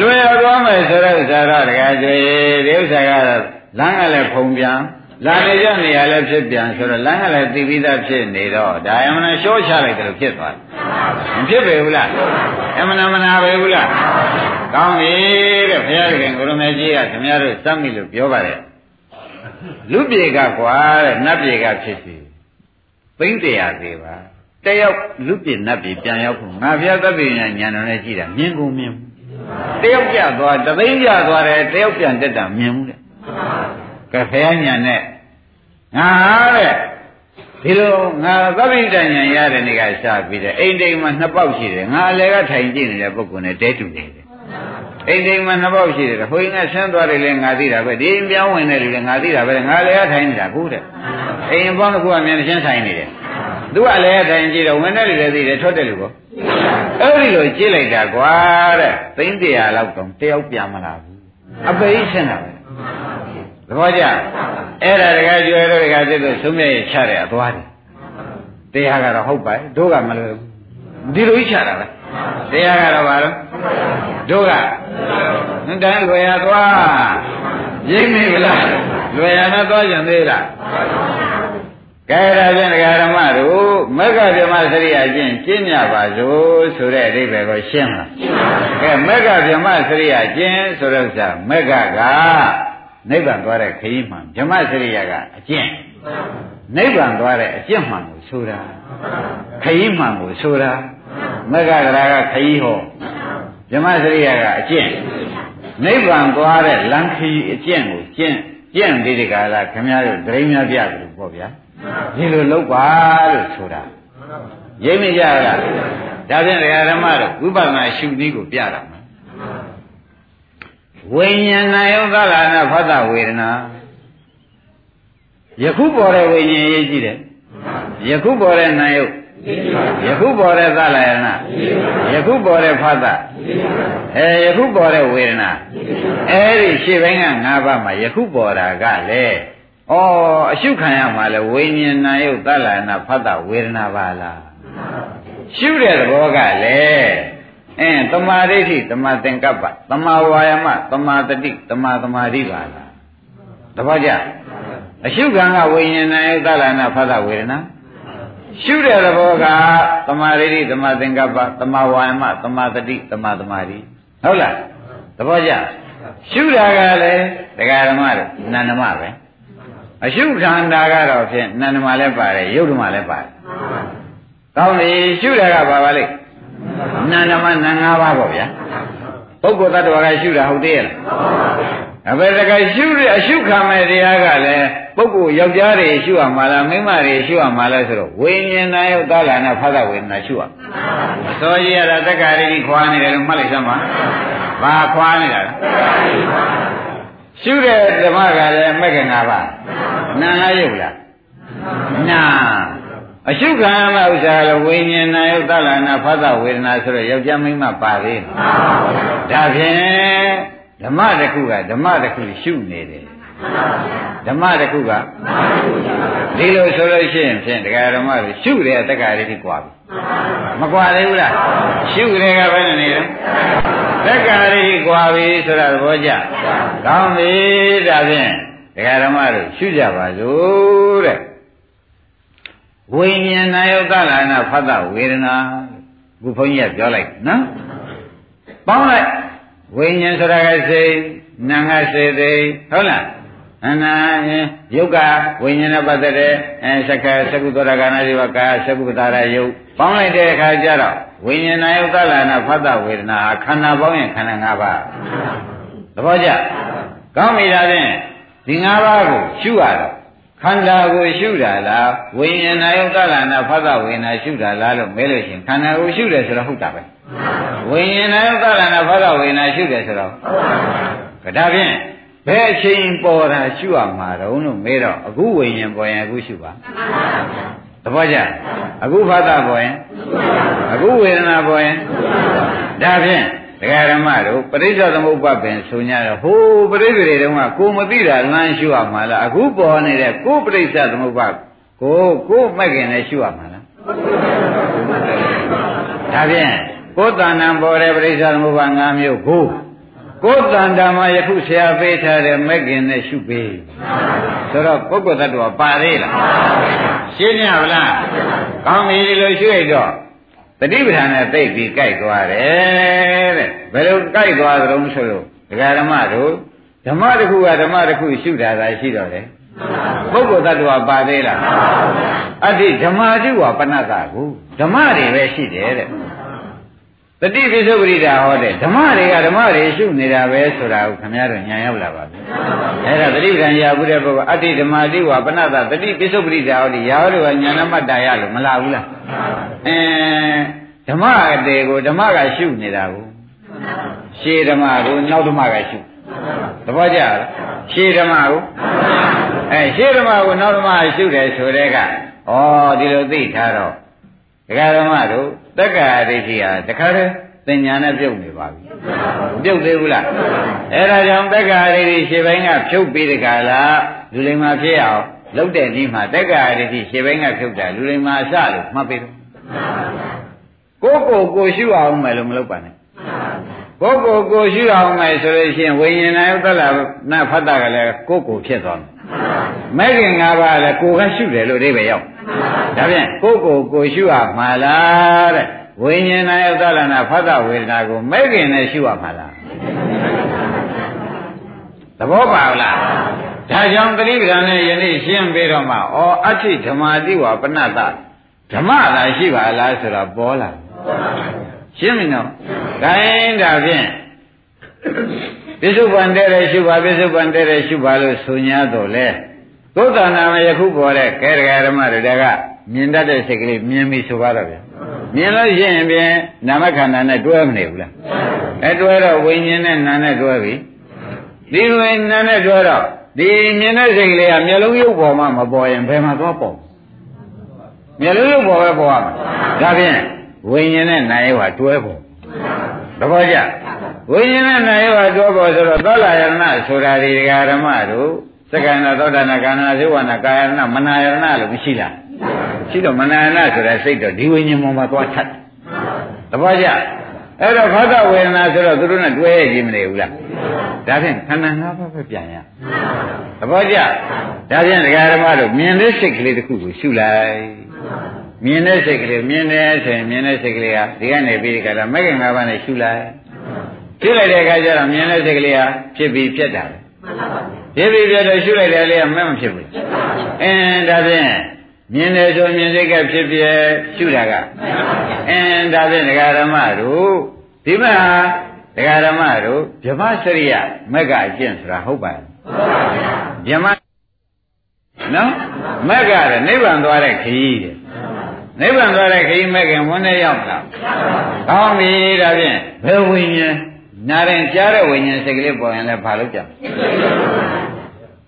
[SPEAKER 2] လွယ်ရသွားမယ်ဆိုတဲ့ဥစ္စာတော့တကယ်ကြီးဒီဥစ္စာကတော့လမ်းကလည်းဖုံပြန်လာနေကြနေရလည်းဖြစ်ပြန်ဆိုတော့လမ်းကလည်းသိပြီးသားဖြစ်နေတော့ဒါအမှန်ရှော့ချလိုက်တယ်လို့ဖြစ်သွားတယ်မဖြစ်ပေဘူးလားအမှန်မနာပဲဘူးလား ကောင်းပြီတဲ့ဘုရားခင်ကိုရမေကြီးကခင်ဗျားတို့စမ်းပြီလို့ပြောပါတယ်လူပြေကကွာတဲ့နတ်ပြေကဖြစ်စီသိမ့်တရားသေးပါတယောက်လူပြည့်နတ်ပြည်ပြန်ရောက်ဖို့ငါဘုရားသဗ္ဗညညာတော်နဲ့ကြည့်တာမြင်ကုန်မြင်တယောက်ပြသွားတသိန်းပြသွားတယ်တယောက်ပြန်တက်တာမြင်ဘူးတဲ့ကဲဘုရားညာနဲ့ငါတဲ့ဒီလိုငါသဗ္ဗညညာရတဲ့နေ့ကစပြီးတဲ့အိမ်တိမ်မှာနှစ်ပေါက်ရှိတယ်ငါအလဲကထိုင်ကြည့်နေတဲ့ပုဂ္ဂိုလ်နဲ့တဲတူနေတယ် အိမ်တိမ်မှာနှစ်ပေါက်ရှိတယ်ဟိုရင်ကဆန်းသွားတယ်လေငါသိတာပဲဒီပြောင်းဝင်တယ်လေငါသိတာပဲငါလည်းထိုင်နေတာကိုတဲ့အိမ်ပေါင်းတစ်ခုကမြန်ရှင်းဆိုင်နေတယ်သူကလည်းထိုင်ကြည့်တော့ဝင်တယ်လေသိတယ်ထွက်တယ်လို့ပေါ့အဲ့ဒီလိုကြည့်လိုက်တာကွာတဲ့သိန်းတရာလောက်တော့တယောက်ပြန်မလာဘူးအပိရှင်းတာပဲသဘောကျအဲ့ဒါတကယ်ကျွဲတော့တကယ်သိလို့သုံးမြဲချတဲ့အသွားတယ်တရားကတော့ဟုတ်ပါတို့ကမလွယ်ဘူးဒီလိုချတာပဲ တရားကတော့ဘာလို့တို့ကတန်းလွယ်ရသွားရိပ်မိဗလားလွယ်ရနဲ့သွားကြံသေးလားကဲဒါဖြင့်ဒကာဓမ္မတို့မက္ခဗြဟ္မစရိယာချင်းကျင့်ကြပါစို့ဆိုတဲ့အဓိပ္ပာယ်ကိုရှင်းလားကဲမက္ခဗြဟ္မစရိယာချင်းဆိုတဲ့ဥစ္စာမက္ခကနိဗ္ဗာန်သွားတဲ့ခရီးမှန်ဗြဟ္မစရိယာကအကျင့်နိဗ္ဗာန်သွားတဲ့အကျင့်မှန်ကိုဆိုတာခရီးမှန်ကိုဆိုတာ မက္ခကရာကခရီးဟောဗြဟ္မစရိယာကအကျင့်နိဗ္ဗာန်သွားတဲ့လမ်းခရီးအကျင့်ကိုကျင့်ကျင့်ဒီတကားလားခင်ဗျားတို့ဒိဋ္ဌိများပြတယ်လို့ပေါ့ဗျာဒီလိုလုပ်ပါလို့ဆိုတာရိပ်မကြလားဒါဖြင့်ဓမ္မတို့ဝိပဿနာရှုနည်းကိုပြတာမှာဝိညာဏယုသလာနာဖတ်တဝေဒနာယခုပေါ်တဲ့ဝိညာဉ်ရေးကြည့်တယ်ယခုပေါ်တဲ့နာယုတ် ယခုပေါ်တဲ့သလယနာယခုပေါ်တဲ့ဖသအဲယခုပေါ်တဲ့ဝေဒနာအဲဒီရှေ့ဘင်းက၅ပါးမှာယခုပေါ်တာကလေဩအရှုခံရမှာလေဝိညာဉ်နာယုတ်သလယနာဖသဝေဒနာပါလားရှုတဲ့သဘောကလေအင်းတမာဒိဋ္ဌိတမာသင်္ကပ္ပတမာဝါယမတမာတတိတမာသမာဓိပါလားတပည့်ကြအရှုခံကဝိညာဉ်နာယုတ်သလယနာဖသဝေဒနာ ရှုတဲ့သဘောကသမာဓိတိသမာသင်္ကပ္ပသမာဝါယမသမာတတိသမာသမာဓိဟုတ်လားသဘောကျရှုတာကလည်းတရားဓမ္မတို့နန္ဒမပဲအရှုခန္ဓာကတော့ဖြင့်နန္ဒမလည်းပါတယ်ယုတ်ဓမ္မလည်းပါတယ်ကောင်းပြီရှုတာကဘာပါလိမ့်နန္ဒမနန္၅ပါးပေါ့ဗျာပုဂ္ဂိုလ်တ attva ကရှုတာဟုတ်သေးရဲ့လားအဘယ်တကရှုရအရှုခံမဲ့တရားကလည်း ပုဂ္ဂိုလ်ယောက်ျားတွေရှုရမှာလားမိန်းမတွေရှုရမှာလားဆိုတော့ဝိညာဉ်နာယုတ်သလနာဖသဝေဒနာရှုရအစောကြီးရတာတက္ကရာကြီးခွာနေတယ်လို့မှတ်လိုက်စမ်းပါဘာခွာနေတာလဲရှုတဲ့ဓမ္မကလည်းမက္ကနာပါနာလားယုတ်လားနာအရှုခံရမယ့်ဥစ္စာကလည်းဝိညာဉ်နာယုတ်သလနာဖသဝေဒနာဆိုတော့ယောက်ျားမိန်းမပါသေးတယ်ဒါဖြင့်ဓမ္မတစ်ခုကဓမ္မတစ်ခုရှုနေတယ် ဓမ္မတစ်ခုကဒီလိုဆိုလို့ရှိရင်ဖြင့်တရားဓမ္မတွေရှုတဲ့အတ္တကလေးကြီးကွာပြီမကွာသေးဘူးလားရှုတဲ့ကဘယ်နဲ့နေလဲတက္ကရာကြီးကွာပြီဆိုတာသဘောကျကောင်းပြီဒါဖြင့်တရားဓမ္မတို့ရှုကြပါစို့တဲ့ဝိညာဏယုတ်တလာနာဖတ်တဝေဒနာခုဘုန်းကြီးကပြောလိုက်နော်ပေါင်းလိုက်ဝိညာဉ်ဆိုတာကစိတ်နာငါစေသိဟုတ်လား အနာယုတ်ကဝိညာဉ်နဲ့ပတ်သက်တဲ့အဲသက္ကသကုသောတာကနာဒီဝကာသကုပတာရယုတ်ပေါင်းလိုက်တဲ့အခါကျတော့ဝိညာဉ်ယုတ်သလနာဖတ်တဝေဒနာခန္ဓာပေါင်းရင်ခန္ဓာ၅ပါးသဘောကျကောင်းပြီလားဖြင့်ဒီ၅ပါးကိုရှုရတော့ခန္ဓာကိုရှုတာလားဝိညာဉ်ယုတ်သလနာဖတ်တဝေဒနာရှုတာလားလို့မဲလို့ရှိရင်ခန္ဓာကိုရှုတယ်ဆိုတော့ဟုတ်တာပဲဝိညာဉ်ယုတ်သလနာဖတ်တဝေဒနာရှုတယ်ဆိုတော့ဒါဖြင့် ဘယ်အချိန်ပေါ်တာရှုရမှာတော့လို့မေးတော့အခုဝိညာဉ်ပေါ်ရင်အခုရှုပါသဘောကျအခုဖတ်တာပေါ်ရင်အခုဝေဒနာပေါ်ရင်ဒါဖြင့်ဒကာရမတို့ပရိစ္ဆေသမုပ္ပါပင်ဆို냐တော့ဟိုးပရိစ္ဆေတွေတုန်းကကိုမသိတာလမ်းရှုရမှာလားအခုပေါ်နေတဲ့ကိုပရိစ္ဆေသမုပ္ပါကိုကိုမက်ခင်နဲ့ရှုရမှာလားဒါဖြင့်ကိုယ်တဏ္ဍံပေါ်တဲ့ပရိစ္ဆေသမုပ္ပါ၅မျိုးကို ကိုယ်တန်တာမှာယခုဆရာပေးထားတဲ့မက်ကင်နဲ့ရှုပေးဆိုတော့ပုဂ္ဂိုလ်တ attva ပါသေးလားရှင်းရပါလားကောင်းပြီလို့ရှုရတော့တတိပဌာန်နဲ့သိပြီးကြိုက်သွားတယ်တဲ့ဘယ်လိုကြိုက်သွားကြုံဆိုလို့ဒကာဓမ္မတို့ဓမ္မတစ်ခုကဓမ္မတစ်ခုရှုတာသာရှိတော့တယ်ပုဂ္ဂိုလ်တ attva ပါသေးလားအတ္တိဓမ္မာတိဝပဏ္ဏတာကိုဓမ္မတွေပဲရှိတယ်တဲ့ တတိပိစုပရိဒါဟောတဲ့ဓမ္မတွေကဓမ္မတွေရှုနေတာပဲဆိုတာကိုခင်ဗျားတို့ညာရောက်လာပါပြီ။အဲဒါတတိပ္ပံရာဘူးတဲ့ပုဂ္ဂိုလ်အတ္တိဓမ္မာတိဝပဏ္ဏတတတိပိစုပရိဒါဟောဒီရာဟောတွေကညာနမတ္တရလို့မလာဘူးလား။အဲဓမ္မအတေကိုဓမ္မကရှုနေတာကိုရှေးဓမ္မကိုနောက်ဓမ္မကရှုသဘောကျလားရှေးဓမ္မကိုအဲရှေးဓမ္မကိုနောက်ဓမ္မရှုတယ်ဆိုတဲ့ကဩဒီလိုသိထားတော့ဒကာဓမ္မတို့ တက္ကရာဒိဋ္ဌိဟာတခါတည်းသင်ညာနဲ့ပြုတ်နေပါပြီပြုတ်သေးဘူးလားအဲဒါကြောင့်တက္ကရာဒိဋ္ဌိရှေ့ပိုင်းကဖြုတ်ပြီးတကလားလူလိမ္မာဖြစ်အောင်လုတ်တဲ့နည်းမှာတက္ကရာဒိဋ္ဌိရှေ့ပိုင်းကဖြုတ်တာလူလိမ္မာအစလို့မှတ်ပေးတယ်ကိုကိုကိုရှုအောင်မယ်လို့မလုပ်ပါနဲ့ကိုကိုကိုရှုအောင်မယ်ဆိုလို့ရှိရင်ဝိညာဉ်နာယုတ္တလနာဖတ်တာကလည်းကိုကိုဖြစ်သွားမယ် မဲ့ခင်၅ပါးလည်းကိုကရှုတယ်လို့အိဗယ်ရောက်ဒါဖြင့်ကိုကိုကိုရှုရမှာလားတဲ့ဝိညာဏယသလနာဖတ်တဝေဒနာကိုမဲ့ခင်နဲ့ရှုရမှာလားသဘောပါလားဒါကြောင့်တတိပဒံနဲ့ယနေ့ရှင်းပေးတော့မှဩအဋ္ဌိဓမ္မာတိဝပဏတဓမ္မသာရှိပါလားဆိုတာပေါ်လာရှင်းပြီနော်ဒါရင်ဒါဖြင့်ပစ္စုပန်တဲ့တဲ့ရှုပါပစ္စုပန်တဲ့တဲ့ရှုပါလို့ဆို냐တော့လေ သုတ္တနာမယခုပေါ်တဲ့ကဲဒဂရမတွေကမြင်တတ်တဲ့စိတ်ကလေးမြင်ပြီဆိုပါတော့ဗျာမြင်လို့ရှိရင်ဖြင့်နာမခန္ဓာနဲ့တွဲမနေဘူးလားအဲတွဲတော့ဝိညာဉ်နဲ့နာနဲ့တွဲပြီဒီဝိညာဉ်နဲ့တွဲတော့ဒီမြင်တဲ့စိတ်ကလေးကမျက်လုံးရုပ်ပေါ်မှာမပေါ်ရင်ဘယ်မှာသွားပေါ်မျက်လုံးရုပ်ပေါ်ပဲပေါ်ရမှာဒါဖြင့်ဝိညာဉ်နဲ့နာယဝတွဲပေါ်သဘောကျဝိညာဉ်နဲ့နာယဝတွဲပေါ်ဆိုတော့သောလာယရဏဆိုတာဒီဓမ္မတို့ သက္ကန္တသောတာနာကာနာဇေဝနာကာယနာမနာယရဏလို့မရှိလားရှိတော့မနာယရဏဆိုတဲ့စိတ်တော့ဒီဝိညာဉ်ပေါ်မှာသွားထပ်သဘောကျအဲ့တော့ဘာသာဝေဒနာဆိုတော့သူတို့နဲ့တွဲရခြင်းမနေဘူးလားဒါဖြင့်ခန္ဓာ၅ပါးပဲပြန်ရသဘောကျဒါဖြင့်ဒကာဓမ္မတို့မြင်တဲ့စိတ်ကလေးတစ်ခုကိုရှုလိုက်မြင်တဲ့စိတ်ကလေးမြင်တယ်ဆိုရင်မြင်တဲ့စိတ်ကလေးဟာဒီကနေပြီးဒီကလာမဂ္ဂင်၅ပါးနဲ့ရှုလိုက်ရှုလိုက်တဲ့အခါကျတော့မြင်တဲ့စိတ်ကလေးဟာဖြစ်ပြီးပြတ်တာပဲဖြစ်ပြီးပြ တ်တော့ရှုလိုက်တယ်လေမမဖြစ်ဘူးအင်းဒါဖြင့်မြင်တယ်ဆိုမြင်စိတ်ကဖြစ်ပြရှုတာကအင်းဒါဖြင့်ဒကာဓမ္မတို့ဒီမှာဒကာဓမ္မတို့ဗြဟ္မစရိယမက္ကအကျင့်ဆိုတာဟုတ်ပါ့ဗြဟ္မနော်မက္ကတဲ့နိဗ္ဗာန်သွားတဲ့ခရီးတဲ့နိဗ္ဗာန်သွားတဲ့ခရီးမက္ကင်ဝန်းနေရောက်လားကောင်းပြီဒါဖြင့်ဘယ်ဝိညာဉ်နာရင်ကြားတဲ့ဝိညာဉ်စိတ်ကလေးပေါ်ရင်လည်းဘာလို့ကြ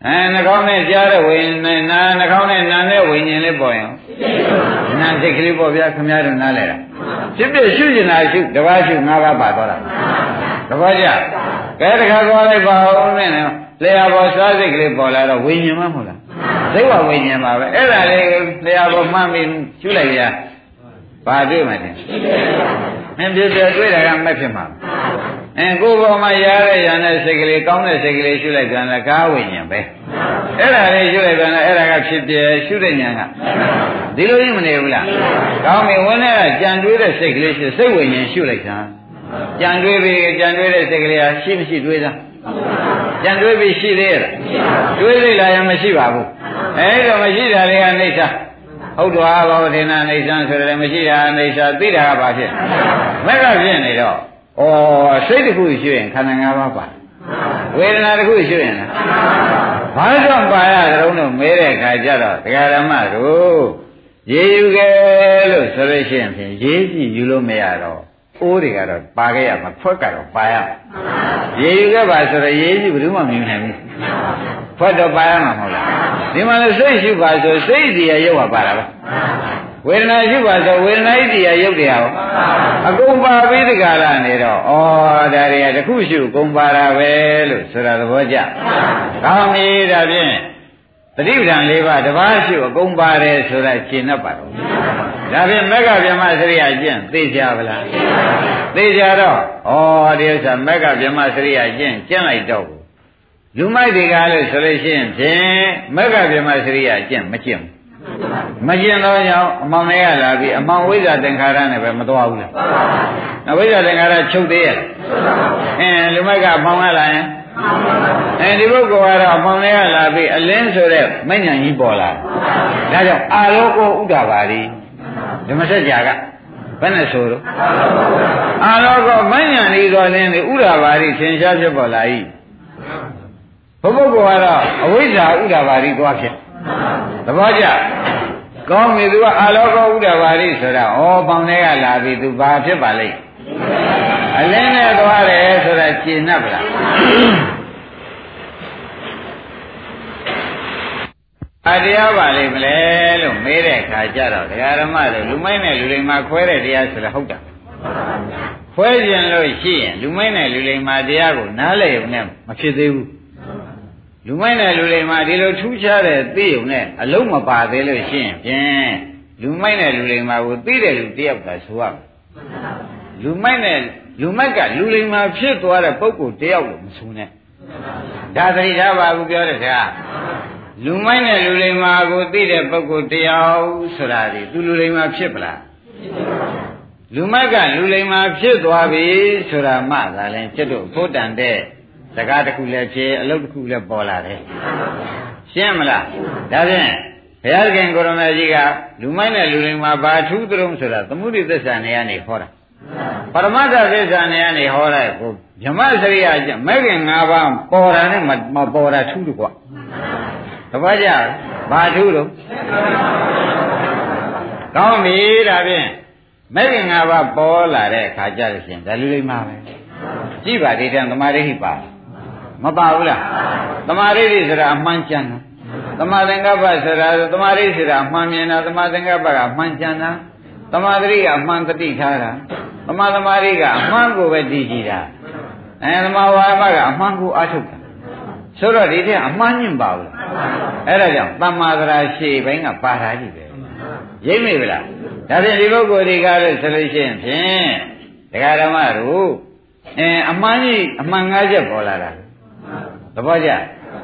[SPEAKER 2] အဲနှာခေါင်းနဲ့ကြားတဲ့ဝိညာဉ်နာနှာခေါင်းနဲ့နာတဲ့ဝိညာဉ်လေးပေါ်ရင်နာစိတ်ကလေးပေါ်ပြခမရတို့နားလဲတာဖြစ်ဖြစ်ရှုကျင်တာရှုတပါးရှုငါးပါးပါသွားတာတပည့်ကြကဲတခါသွားလိုက်ပါဦးနဲ့လျှာပေါ်စားစိတ်ကလေးပေါ်လာတော့ဝိညာဉ်မဟုတ်လားသိဝဝိညာဉ်ပါပဲအဲ့ဒါလေးလျှာပေါ်မှတ်ပြီးရှုလိုက်ရဘာတွေ့မှတင်မင်းပြည့်ပြည့်တွေ့တာကမက်ဖြစ်မှာ အဲကိုယ်ပေါ်မှာရတဲ့ရတဲ့စိတ်ကလေးကောင်းတဲ့စိတ်ကလေးရှုလိုက်ပြန်လားကားဝိညာဉ်ပဲအဲ့ဒါလေးရှုလိုက်ပြန်လားအဲ့ဒါကဖြစ်ပြရှုတဲ့ဉာဏ်ကဒီလိုကြီးမနေဘူးလားကောင်းပြီဝင်းနဲ့ကြံတွေးတဲ့စိတ်ကလေးရှုစိတ်ဝိညာဉ်ရှုလိုက်တာကြံတွေးပြီးကြံတွေးတဲ့စိတ်ကလေးဟာရှိမရှိတွေးသားကြံတွေးပြီးရှိသေးရဲ့တွေးလိုက်လာရင်မရှိပါဘူးအဲ့တော့မရှိတာတွေကနေသာဟုတ်တော်ဘာဝထေနာနေဆန်းဆိုတယ်မရှိတာနေဆာသိတာကဘာဖြစ်မက်ကဖြစ်နေတော့ ဩစိတ်တစ်ခုရှိရင်ခန္ဓာ၅ပါးပါဝေဒနာတစ်ခုရှိရင်လားဘာကြောင့်ပါရတုံးလို့မဲတဲ့ခါကျတော့တရားဓမ္မတို့ရေယူခဲ့လို့ဆိုလို့ရှိရင်ဖြင့်ရေးကြည့်ယူလို့မရတော့အိုးတွေကတော့ပါခဲ့ရမှာဖွက်ကတော့ပါရရေယူခဲ့ပါဆိုတော့ရေးကြည့်ဘယ်သူမှမမြင်နိုင်ဘူးဖွက်တော့ပါရမှာမဟုတ်လားဒီမှာလည်းစိတ်ရှိပါဆိုစိတ်စီရရုပ်ပါပါတာပဲ ဝေဒနာရှိပါဆိုဝေဒနာဣတိယရုပ်တရားဟောအကုန်ပါပြီးဒီကရနေတော့ဩဒါတွေကတခုရှိကုန်ပါတာပဲလို့ဆိုတာသဘောကျကောင်းပြီဒါဖြင့်တတိပဒံ၄ပါးတပါးရှိအကုန်ပါတယ်ဆိုတာရှင်းတတ်ပါတော့ဒါဖြင့်မက္ကဗျမစရိယကျင့်သိကြပါလားသိကြတော့ဩဒီဥစ္စာမက္ကဗျမစရိယကျင့်ကျင့်လိုက်တော့လူမိုက်တွေကလို့ဆိုလို့ရှိရင်ဖြင့်မက္ကဗျမစရိယကျင့်မကျင့်ဘူး မကျင်တော့ကြောင့်အမောင်လေးရလာပြီးအမောင်ဝိဇ္ဇာသင်္ခါရနဲ့ပဲမသွားဘူးလားအဝိဇ္ဇာသင်္ခါရချုပ်သေးရဲ့အင်းလူမိုက်ကအမောင်ကလာရင်အဲဒီပုဂ္ဂိုလ်ကတော့အမောင်လေးရလာပြီးအလင်းဆိုတဲ့မဉ္ဇဉ်ကြီးပေါ်လာဒါကြောင့်အာလောကောဥဒ္ဒပါရီဓမ္မစကြာကဘယ်နဲ့ဆိုတော့အာလောကောမဉ္ဇဉ်ကြီးတော်လင်းဒီဥဒ္ဒပါရီသင်ရှားဖြစ်ပေါ်လာ၏ဘုပုဂ္ဂိုလ်ကတော့အဝိဇ္ဇာဥဒ္ဒပါရီသွားဖြစ် သဘောကျကောင်းပြီသူကအာလောကဥဒ္ဒဘာရိဆိုတာဩပေါင်တွေကလာပြီသူဘာဖြစ်ပါလိမ့်အလင်းနဲ့သွားတယ်ဆိုတာရှင်း납ဗလားအတရားပါလိမ့်မလဲလို့မေးတဲ့အခါကျတော့ဒကာရမတွေလူမိုင်းနဲ့လူလိမ္မာခွဲတဲ့တရားဆိုတာဟုတ်တာခွဲခြင်းလို့ရှိရင်လူမိုင်းနဲ့လူလိမ္မာတရားကိုနားလည်ုံနဲ့မဖြစ်သေးဘူး လူမိုက်နဲ့လူလိမ္မာဒီလိုထူးခြားတဲ့သိုံနဲ့အလုံးမပါသေးလို့ရှိရင်ဖြင့်လူမိုက်နဲ့လူလိမ္မာကိုသိတဲ့လူတယောက်ကဆိုရမယ်လူမိုက်နဲ့လူမိုက်ကလူလိမ္မာဖြစ်သွားတဲ့ပုဂ္ဂိုလ်တယောက်လို့မဆိုနဲ့ဒါသတိထားပါဘူးပြောတဲ့ခါလူမိုက်နဲ့လူလိမ္မာကိုသိတဲ့ပုဂ္ဂိုလ်တယောက်ဆိုတာဒီသူလူလိမ္မာဖြစ်ပလားလူမိုက်ကလူလိမ္မာဖြစ်သွားပြီဆိုတာမှသာလဲကျွတ်တို့ဖို့တန်တဲ့ စကားတစ်ခုလည်းဖြစ်အလုပ်တစ်ခုလည်းပေါ်လာတယ်ရှင်းမလားဒါဖြင့်ဘုရားခင်ကိုရမေကြီးကလူမိုက်နဲ့လူလိမ္မာဘာထူးတုံးဆိုတာသမုဒိသစ္စာနေရနေဟောတာပရမတ္ထသစ္စာနေရနေဟောတဲ့ကိုမြမစရိယကျမဲ့ခင်၅ပါးပေါ်တာနဲ့မပေါ်တာထူးတယ်ကွာတပတ်ကြဘာထူးတော့ကောင်းပြီဒါဖြင့်မဲ့ခင်၅ပါးပေါ်လာတဲ့အခါကျလို့ရှိရင်ဒါလူလိမ္မာပဲကြည့်ပါဒီတံသမာဓိပါ မပါဘူးလားသမာဓိဆိုတာအမှန်ကျန်တာသမာသင်္ကပ္ပဆိုတာသမာဓိဆိုတာအမှန်မြင်တာသမာသင်္ကပ္ပကအမှန်ကျန်တာသမာဓိကအမှန်တတိထားတာသမာသမာဓိကအမှန်ကိုပဲတည်ကြည်တာအဲသမာဝါမကအမှန်ကိုအထုတ်တာဆိုတော့ဒီတဲ့အမှန်ညင်ပါဘူးအဲ့ဒါကြောင့်သမ္မာသရာရှေ့ဘိုင်းကပါတာကြီးပဲရိပ်မိဗလားဒါဖြင့်ဒီပုဂ္ဂိုလ်တွေကလည်းဆိုလို့ရှိရင်ဖြင့်ဒကာဓမ္မတို့အင်းအမှန်ကြီးအမှန်ငါးချက်ပေါ်လာတာ သဘောကျ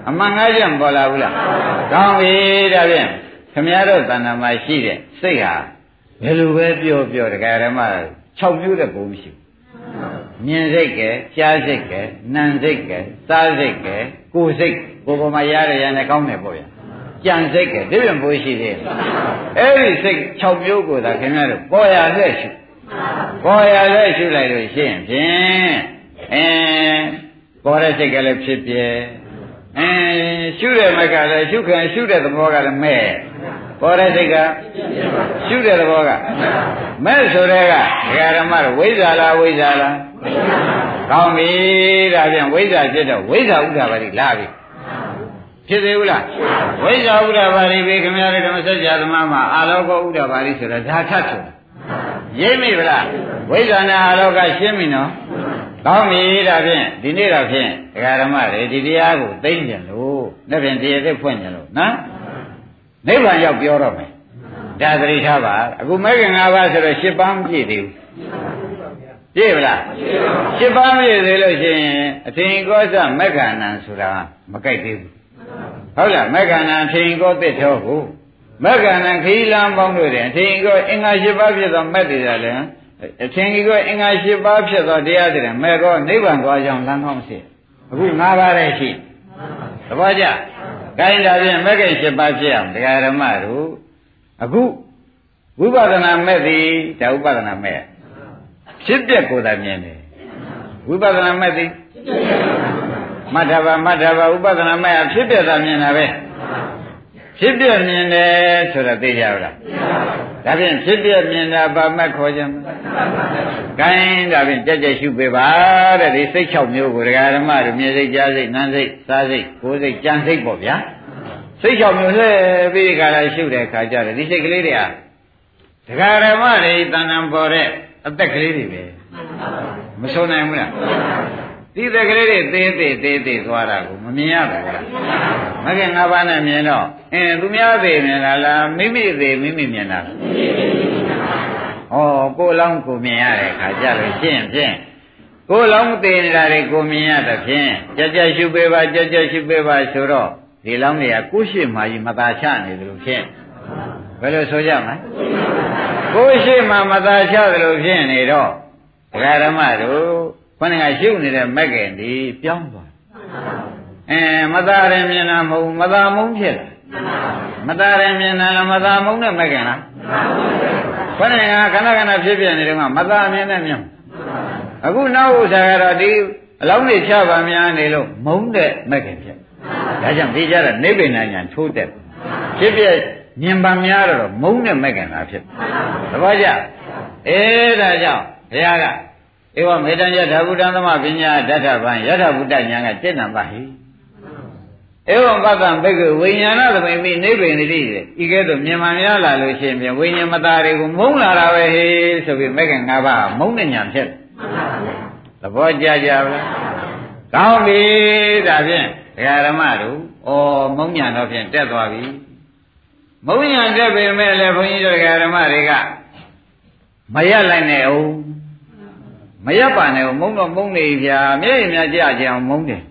[SPEAKER 2] အမှန်ငါးချက်ပေါ်လာဘူးလားကောင်းပြီဒါဖြင့်ခမည်းတော်တဏ္ဍာမှာရှိတဲ့စိတ်ဟာဘယ်လိုပဲပြောပြောဒကာဓမ္မ6မျိုးတဲ့ဘုံမရှိဘူးမြင်စိတ်ကဲကြားစိတ်ကဲနာမ်စိတ်ကဲစားစိတ်ကဲကိုယ်စိတ်ကိုယ်ပေါ်မှာရရရနဲ့ကောင်းတယ်ပေါ့ဗျာကြံစိတ်ကဲဒီပြန်ပိုးရှိသေးတယ်အဲ့ဒီစိတ်6မျိုးကိုသာခင်ဗျားတို့ပေါ်ရလက်ရှိပေါ်ရလက်ရှိလိုက်လို့ရှိရင်ဖြင့်အင်း ပေါ်တဲ့စိတ်ကလည်းဖြစ်ပြဲအင်းရှုတဲ့မကလည်းရှုခံရှုတဲ့သဘောကလည်းမဲ့ပေါ်တဲ့စိတ်ကရှုတဲ့သဘောကမဲ့ဆိုတဲ့ကဒကာဓမ္မတို့ဝိဇ္ဇာလားဝိဇ္ဇာလားကောင်းပြီဒါပြန်ဝိဇ္ဇာဖြစ်တော့ဝိဇ္ဇာဥဒ္ဒါပါလိလာပြီဖြစ်သေးဘူးလားဝိဇ္ဇာဥဒ္ဒါပါလိပြီခင်ဗျားတို့ဓမ္မစကြာသမမှာအာလောကဥဒ္ဒါပါလိဆိုတာဒါထပ်ဆိုတာရိပ်မိဗလားဝိဇ္ဇာနဲ့အာလောကရှင်းပြီနော် ကောင်းပြီဒါဖြင့်ဒီနေ့တော့ဖြင့်ဒကာဓမ္မတွေဒီတရားကိုသိမ့်ကြလို့လက်ဖြင့်တရားသိဖွင့်ကြလို့နော်နိဗ္ဗာန်ရောက်ပြောတော့မယ်ဒါသတိထားပါအခုမဲခင်၅ပါးဆိုတော့၈ပါးမပြည့်သေးဘူးပြည့်ဗလား၈ပါးမပြည့်သေးလို့ရှိရင်အထင်ကောစမက္ခဏံဆိုတာမကြိုက်သေးဘူးဟုတ်လားမက္ခဏံအထင်ကောသစ်တော်ကိုမက္ခဏံခီးလမ်းပေါင်းတို့တယ်အထင်ကောအင်္ဂါ၈ပါးဖြစ်သောမက်တွေလည်း အထင်ကြီးကအင်္ဂါ၈ပါးဖြစ်သောတရားတွေမဲ့ကောနိဗ္ဗာန်သွားကြောင်းလမ်းကောင်းရှိအခု၅ပါးတည်းရှိသဘောကျခိုင်းတာဖြင့်မဲ့ကိ၈ပါးဖြစ်အောင်တရားဓမ္မတို့အခုဝိပဿနာမဲ့သည်ဒါဥပဒနာမဲ့ဖြစ်ပျက်ကိုယ်သာမြင်တယ်ဝိပဿနာမဲ့သည်မထဘာမထဘာဥပဒနာမဲ့ဖြစ်ပျက်သာမြင်တာပဲ ဖြစ်ပြမြင်တယ်ဆိုတော့သိကြဘူးလားဒါဖြင့်ဖြစ်ပြမြင်တာဘာမှခေါ်ကြမလဲ။ကိုင်းဒါဖြင့်ကြက်ကြက်ရှုပေးပါတဲ့ဒီစိတ်၆မျိုးကိုဒကာဓမ္မတို့မြင်စိတ်ကြားစိတ်နားစိတ်စားစိတ်ကိုယ်စိတ်ကြံစိတ်ပေါ့ဗျာ။စိတ်၆မျိုးလှည့်ပြီးခါလာရှုတဲ့ခါကျတော့ဒီစိတ်ကလေးတွေကဒကာဓမ္မတွေတဏ္ဍံပေါ်တဲ့အသက်ကလေးတွေပဲ။မဆုံးနိုင်ဘူးလား။ ဒီသက်ကလေးတွေသေးသေးသေးသေးသွားတာကိုမမြင်ရဘူးလား။မကင်ငါးပါးနဲ့မြင်တော့အင်းသူများသေးမြင်လားလားမိမိသေးမိမိမြင်တာလား။ဩကိုယ်လောင်းကိုမြင်ရတဲ့ခါကြလို့ရှင်းဖြင့်ကိုယ်လောင်းသေးနေတာတွေကိုမြင်ရတဲ့ဖြင့်ကြကြရှုပေးပါကြကြရှုပေးပါဆိုတော့ဒီလောင်းတွေကကိုရှိမှကြီးမသာချနေတယ်လို့ဖြင့်ဘယ်လိုဆိုကြမလဲကိုရှိမှမသာချတယ်လို့ဖြင့်နေတော့ဒကာဓမ္မတို့ ခொနကရှုနေတဲ့မက်ကင်ဒီပြောင်းသွားအဲမသာရင်မြင်တာမဟုတ်မသာမုန်းဖြစ်တယ်မသာရင်မြင်တာလားမသာမုန်းတဲ့မက်ကင်လားခொနကခဏခဏဖြစ်ပြနေတယ်ကမသာမြင်တဲ့မြင်အခုနောက်ဥစ္စာကတော့ဒီအလောင်းတွေချပါများနေလို့မုန်းတဲ့မက်ကင်ဖြစ်ဒါကြောင့်ဒီကြတဲ့နိဗ္ဗာန်ညာထိုးတဲ့ဖြစ်ပြမြင်ပါများတော့မုန်းတဲ့မက်ကင်လာဖြစ်သဘောကျအဲဒါကြောင့်ဘုရားက ဧဝမေတ္တညဓာဗုဒ္ဓသမပညာဓာတ္ထဗံယထာဗုဒ္ဓညာကစိတ်နံပါဟိဧဝံပတ္တံဘိက္ခဝိညာဏသမိမိနိဗ္ဗာန်တိတဲ့ဤကဲ့သို့မြင်မှများလာလို့ရှိရင်ဝိညာဉ်မသားတွေကိုမုန်းလာတာပဲဟေးဆိုပြီးမက္က၅ပါးမုန်းတဲ့ညာဖြစ်သဘောကျကြပါလားကောင်းပြီဒါဖြင့်ဒကာဓမ္မတို့ဩမုန်းညာတော့ဖြင့်တက်သွားပြီမုန်းညာတက်ပေမဲ့လည်းဘုန်းကြီးတို့ဒကာဓမ္မတွေကမရက်လိုက်နဲ့အောင် မရက်ပါနဲ့မုန်းတော့မုန်းနေဗျာမျက်ရည်များကြကြအောင်မုန်းတယ်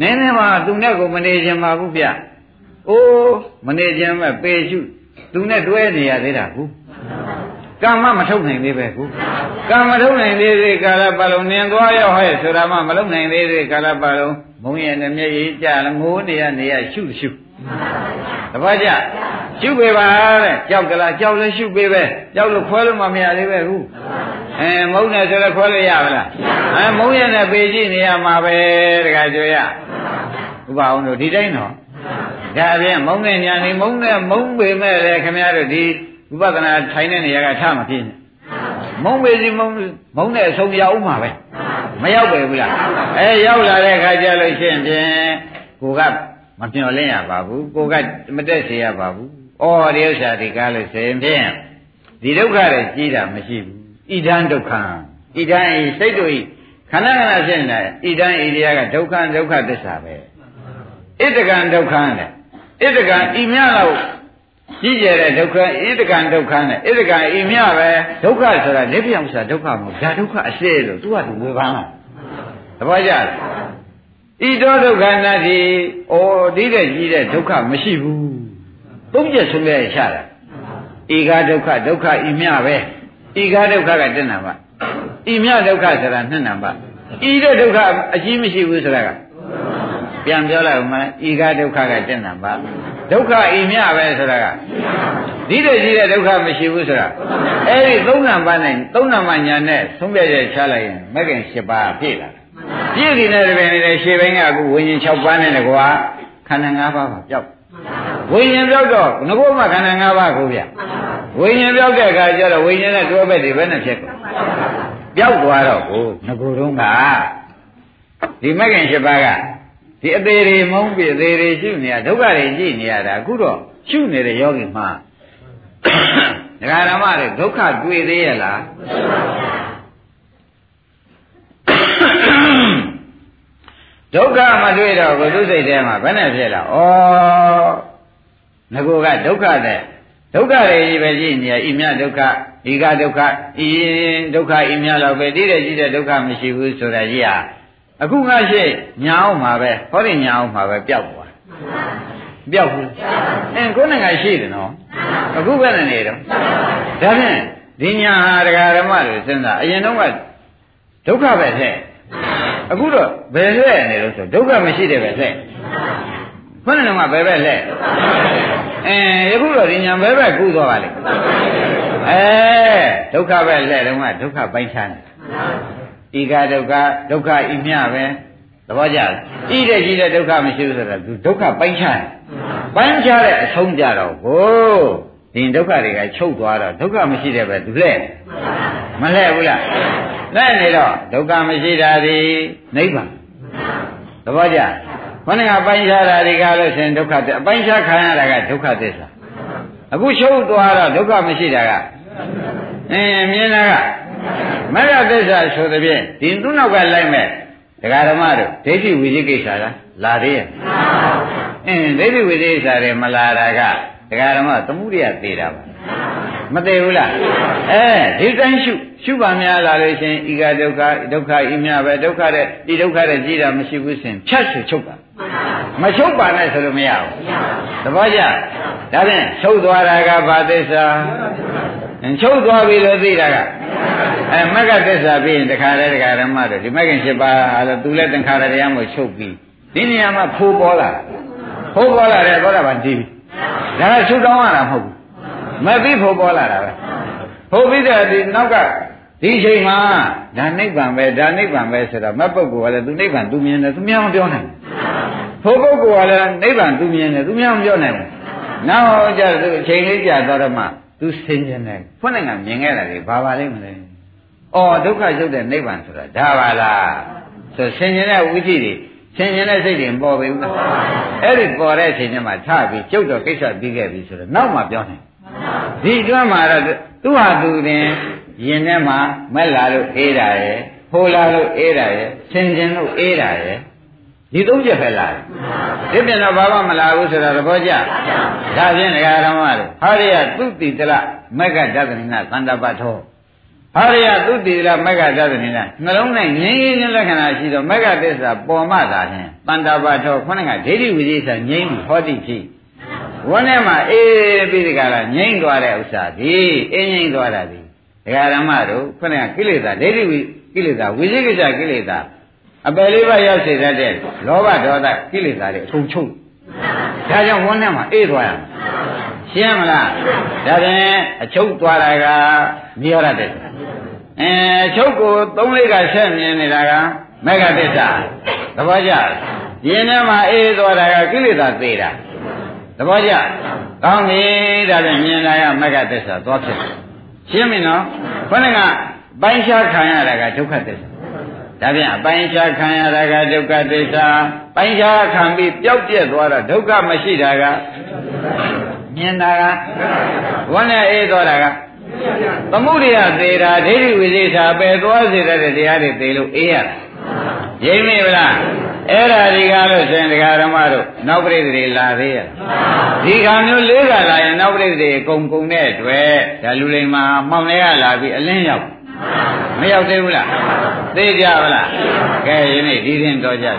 [SPEAKER 2] နည်းနည်းမှသူနဲ့ကိုမနေခြင်းပါဘူးဗျအိုးမနေခြင်းမဲ့ပေရှုသူနဲ့တွဲနေရသေးတာကူကံမမထုတ်နိုင်သေးပဲကူကံမထုတ်နိုင်သေးသေးကာလပတ်လုံးနင်သွားရောက်ဟဲ့ဆိုတာမှမလုပ်နိုင်သေးသေးကာလပတ်လုံးမုန်းရနဲ့မျက်ရည်ကြလငိုးနေရနေရရှုရှုတပတ်ကြ ရှုပေးပါတဲ့ကြောက်ကလားကြောက်လည်းရှုပေးပဲကြောက်လို့ခွဲလို့မမရသေးပဲခုအဲမုန်းတယ်ဆိုတော့ခွဲလို့ရပါလားအဲမုန်းရနဲ့ပေကြည့်နေရမှာပဲတခါကြွရဥပအောင်တို့ဒီတိုင်းတော့ဒါဖြင့်မုန်းတဲ့ညာနေမုန်းတဲ့မုန်းပေမဲ့လည်းခင်ဗျားတို့ဒီဥပဒနာထိုင်တဲ့နေရာကထမဖြစ်နဲ့မုန်းပေစီမုန်းမုန်းတဲ့အဆုံးရောက်မှာပဲမရောက်ပဲဘူးလားအဲရောက်လာတဲ့အခါကျလို့ရှိရင်ဖြင့်ကိုကမမျော်လင့်ရပါဘူးကိုကမတက်စေရပါဘူး ဩဒီဥစ္စာဒီကားလို့ဆိုရင်ဖြင့်ဒီဒုက္ခတွေကြီးတာမရှိဘူးဣဒံဒုက္ခဣဒံဤစိတ်တို့ဤခန္ဓာခန္ဓာဖြစ်နေဣဒံဤတရားကဒုက္ခဒုက္ခသစ္စာပဲဣတကံဒုက္ခနဲ့ဣတကံဤမြလောက်ကြီးကျယ်တဲ့ဒုက္ခဣတကံဒုက္ခနဲ့ဣတကံဤမြပဲဒုက္ခဆိုတာလက်ပြောင်ဆိုတာဒုက္ခမဟုတ်ဒါဒုက္ခအစစ်လို့သူကသူဝေဖန်လာသဘောကျလားဤတောဒုက္ခနာတိဩဒီတဲ့ကြီးတဲ့ဒုက္ခမရှိဘူး သုံးချက်ဆုံးရရတာဤကဒုက္ခဒုက္ခဤမြပဲဤကဒုက္ခကတဏ္ဍပါဤမြဒုက္ခဆိုတာနှစ်နံပါဤတဲ့ဒုက္ခအကြီးမရှိဘူးဆိုတာကပြန်ပြောလိုက်ဦးမဤကဒုက္ခကတဏ္ဍပါဒုက္ခဤမြပဲဆိုတာကဒီတဲ့ကြီးတဲ့ဒုက္ခမရှိဘူးဆိုတာအဲ့ဒီသုံးနံပါနဲ့သုံးနံပါညာနဲ့ဆုံးဖြတ်ရချလိုက်ရင်မဂ္ဂင်၈ပါးပြည့်လာပြည့်နေတဲ့တပင်နေတဲ့ရှေ့ဘင်းကအခုဝိညာဉ်6ပါးနဲ့တကွာခန္ဓာ၅ပါးပါပြောက် ဝိညာဉ်ပြောက်တော့ငဘိုးမှာခန္ဓာ၅ပါးကိုဗျဝိညာဉ်ပြောက်တဲ့အခါကျတော့ဝိညာဉ်နဲ့တွဲဘက်တွေဘယ်နဲ့ဖြစ်ကုန်ပြောက်သွားတော့ကိုငကိုယ်တုံးကဒီမဂ္ဂင်၈ပါးကဒီအသေးတွေမုန်းပြီးအသေးတွေရှုနေရဒုက္ခတွေကြည့်နေရတာအခုတော့ရှုနေတဲ့ယောဂီမှာဒကာဓမ္မတွေဒုက္ခတွေ့သေးရဲ့လားဒုက္ခမတွေ့တော့ဘုသူစိတ်ထဲမှာဘယ်နဲ့ဖြစ်လာဩ ငကိုကဒုက္ခတဲ့ဒုက္ခတွေကြီးပဲကြည့်နေရဤမြဒုက္ခဤကဒုက္ခဤဒုက္ခဤမြတော့ပဲတိတဲ့ကြီးတဲ့ဒုက္ခမရှိဘူးဆိုတာကြီးဟာအခုငါရှိညာအောင်မှာပဲဟောဒီညာအောင်မှာပဲပျောက်သွားပျောက်ဘူးအင်းကိုယ်နဲ့ငါရှိတယ်နော်အခုပဲနေတော့ဒါဖြင့်ဒီညာဟာတရားဓမ္မတွေစဉ်းစားအရင်တော့ကဒုက္ခပဲတဲ့အခုတော့ဘယ်လှဲ့နေလို့ဆိုဒုက္ခမရှိတယ်ပဲ လှဲ့ခုနကမှဘယ်ပဲလှဲ့အဲယခုတော့ဒီညာဘယ်ပဲကူးသွားပါလိမ့်အဲဒုက္ခပဲလှဲ့တော့ကဒုက္ခပိုင်းခြားနေဤကဒုက္ခဒုက္ခဤမြပဲသဘောကျလားဤတဲ့ကြီးတဲ့ဒုက္ခမရှိဘူးဆိုတာသူဒုက္ခပိုင်းခြားတယ်ပိုင်းခြားတဲ့အဆုံးကြတော့ကိုဒီဒုက္ခတွေကချုပ်သွားတော့ဒုက္ခမရှိတဲ့ပဲသူလှဲ့မလှဲ့ဘူးလားလက်နေတော့ဒုက္ခမရှိတာဒီနိဗ္ဗာန်သဘောကျ ခေါင်းကပိုင်းခြားတာဒီကလို့ရှင်ဒုက္ခအပိုင်းခြားခံရတာကဒုက္ခသစ္စာအခုချုပ်သွားတော့ဒုက္ခမရှိတာကအင်းမြင်တာကမဂ္ဂသစ္စာဆိုတဲ့ဖြင့်ဒီသူ့နောက်ကလိုက်မဲ့ဒကာဓမ္မတို့ဒိဋ္ဌိဝိသိကိစ္စလားလာသေးရဲ့အင်းဒိဋ္ဌိဝိသိကိစ္စတွေမလာတာကဒကာဓမ္မသမှုရိယသေးတာပါမသေးဘူးလားအဲဒီတိုင်းရှုရှုပါများလာလို့ရှင်ဤကဒုက္ခဒုက္ခဤမြပဲဒုက္ခတဲ့ဒီဒုက္ခတဲ့ကြည်တာမရှိဘူးရှင်ဖြတ်ဆိုချုပ်တာ မချုပ်ပါနဲ့ဆိုလို့မရဘူးသဘောကျဒါဖြင့်ချုပ်သွားတာကဘာသစ္စာချုပ်သွားပြီလို့သိတာကအဲမဂ္ဂသစ္စာပြီးရင်တခါတည်းတခါဓမ္မတို့ဒီမဂ္ဂင်7ပါးဟာလို့သူလည်းသင်္ခါရတရားမို့ချုပ်ပြီးဒီနေရာမှာဖိုးပေါ်လာဖိုးပေါ်လာတယ်ဘောဓဘာကြည့်ပြီဒါကချုပ်တောင်းရတာမဟုတ်ဘူးမသိဖို့ပေါ်လာတာပဲဖို့ပြီးတဲ့ဒီနောက်က ဒီအချိန်မှာဒါနိဗ္ဗာန်ပဲဒါနိဗ္ဗာန်ပဲဆိုတော့မပုဂ္ဂိုလ်ကလည်းသူနိဗ္ဗာန်သူမြင်တယ်သူများမပြောနိုင်ဘူးဖို့ပုဂ္ဂိုလ်ကလည်းနိဗ္ဗာန်သူမြင်တယ်သူများမပြောနိုင်ဘူးနောက်ကြသူအချိန်လေးကြာတော့မှသူဆင်ခြင်တယ်ခုနကမြင်ခဲ့တာလေဘာပါလိမ့်မလဲအော်ဒုက္ခရုပ်တဲ့နိဗ္ဗာန်ဆိုတာဒါပါလားဆိုဆင်ခြင်တဲ့ဝိသိတွေဆင်ခြင်တဲ့စိတ်တွေပေါ်ပြီဦးအဲ့ဒီပေါ်တဲ့အချိန်ကျမှထပြီးကျုပ်တော့ကိစ္စပြီးခဲ့ပြီဆိုတော့နောက်မှပြောနိုင်ဒီအတွင်းမှာတော့သူ့ဟာသူတင် ရင်ထဲမှာမက်လာလို့အေးတာရယ်ဖိုးလာလို့အေးတာရယ်ဆင်ကျင်လို့အေးတာရယ်ဒီသုံးချက်ပဲလာတယ်ဒီပြင်တော့ဘာမှမလာဘူးဆိုတာသဘောကျဒါဖြင့်ဒကာရမတို့ဟာရိယသူတိတလမက္ကဒသနိနာသန္တပတ်ထောဟာရိယသူတိတလမက္ကဒသနိနာနှလုံး၌ငြိမ်းငြိမ်းလက္ခဏာရှိသောမက္ကသစ္စာပေါ်မှသာဖြင့်သန္တပတ်ထောခုနကဒိဋ္ဌိဝိသေသငြိမ်းဟောတိဖြစ်ဝန်းထဲမှာအေးပြီးဒီကလာငြိမ့်သွားတဲ့ဥစ္စာဒီအင်းငြိမ့်သွားတာဒီ ဒကာရမတို့ခုနကကိလေသာဒိဋ္ဌိဝိကိလေသာဝိသိကိစ္စကိလေသာအပယ်လေးပါးရောက်စေတတ်တဲ့လောဘဒေါသကိလေသာတွေအကုန်ချုပ်ဒါကြောင့်ဝန်းထဲမှာအေးသွားရမယ်ရှင်းမလားဒါပြန်အချုပ်သွားတာကမြင်ရတဲ့အဲချုပ်ကိုသုံးလေးကဆက်မြင်နေတာကမေဃသစ္စာသဘောကျရင်းထဲမှာအေးသွားတာကကိလေသာသေးတာသဘောကျကောင်းပြီဒါပြန်မြင်လာရမဂ္ဂသစ္စာသွားဖြစ် ရှင်းပြီနော်ခေါင်းကပိုင်းခြားခံရတာကဒုက္ခသစ္စာဒါပြန်အပိုင်းခြားခံရတာကဒုက္ခသစ္စာပိုင်းခြားခံပြီးပျောက်ပြက်သွားတာဒုက္ခမရှိတာကမြင်တာကဝန်းနဲ့အေးသွားတာကသမုဒိယသေးတာဒိဋ္ဌိဝိသေသာပယ်သွားစေတဲ့တရားတွေသေလို့အေးရတာရိမ့်မိဗလား အဲ့ဒါဒီကားလို့ဆိုရင်ဒကာဓမ္မတို့နောက်ပြိတ္တိလာသေးရဲ့ဒီကံမျိုးလေးကလာရင်နောက်ပြိတ္တိကုံကုံတဲ့အတွက်ဒါလူလိမ္မာမှောင်လေးကလာပြီးအလင်းရောက်မရောက်သေးဘူးလားသိကြပါလားကဲယနေ့ဒီရင်တော်ကြတယ်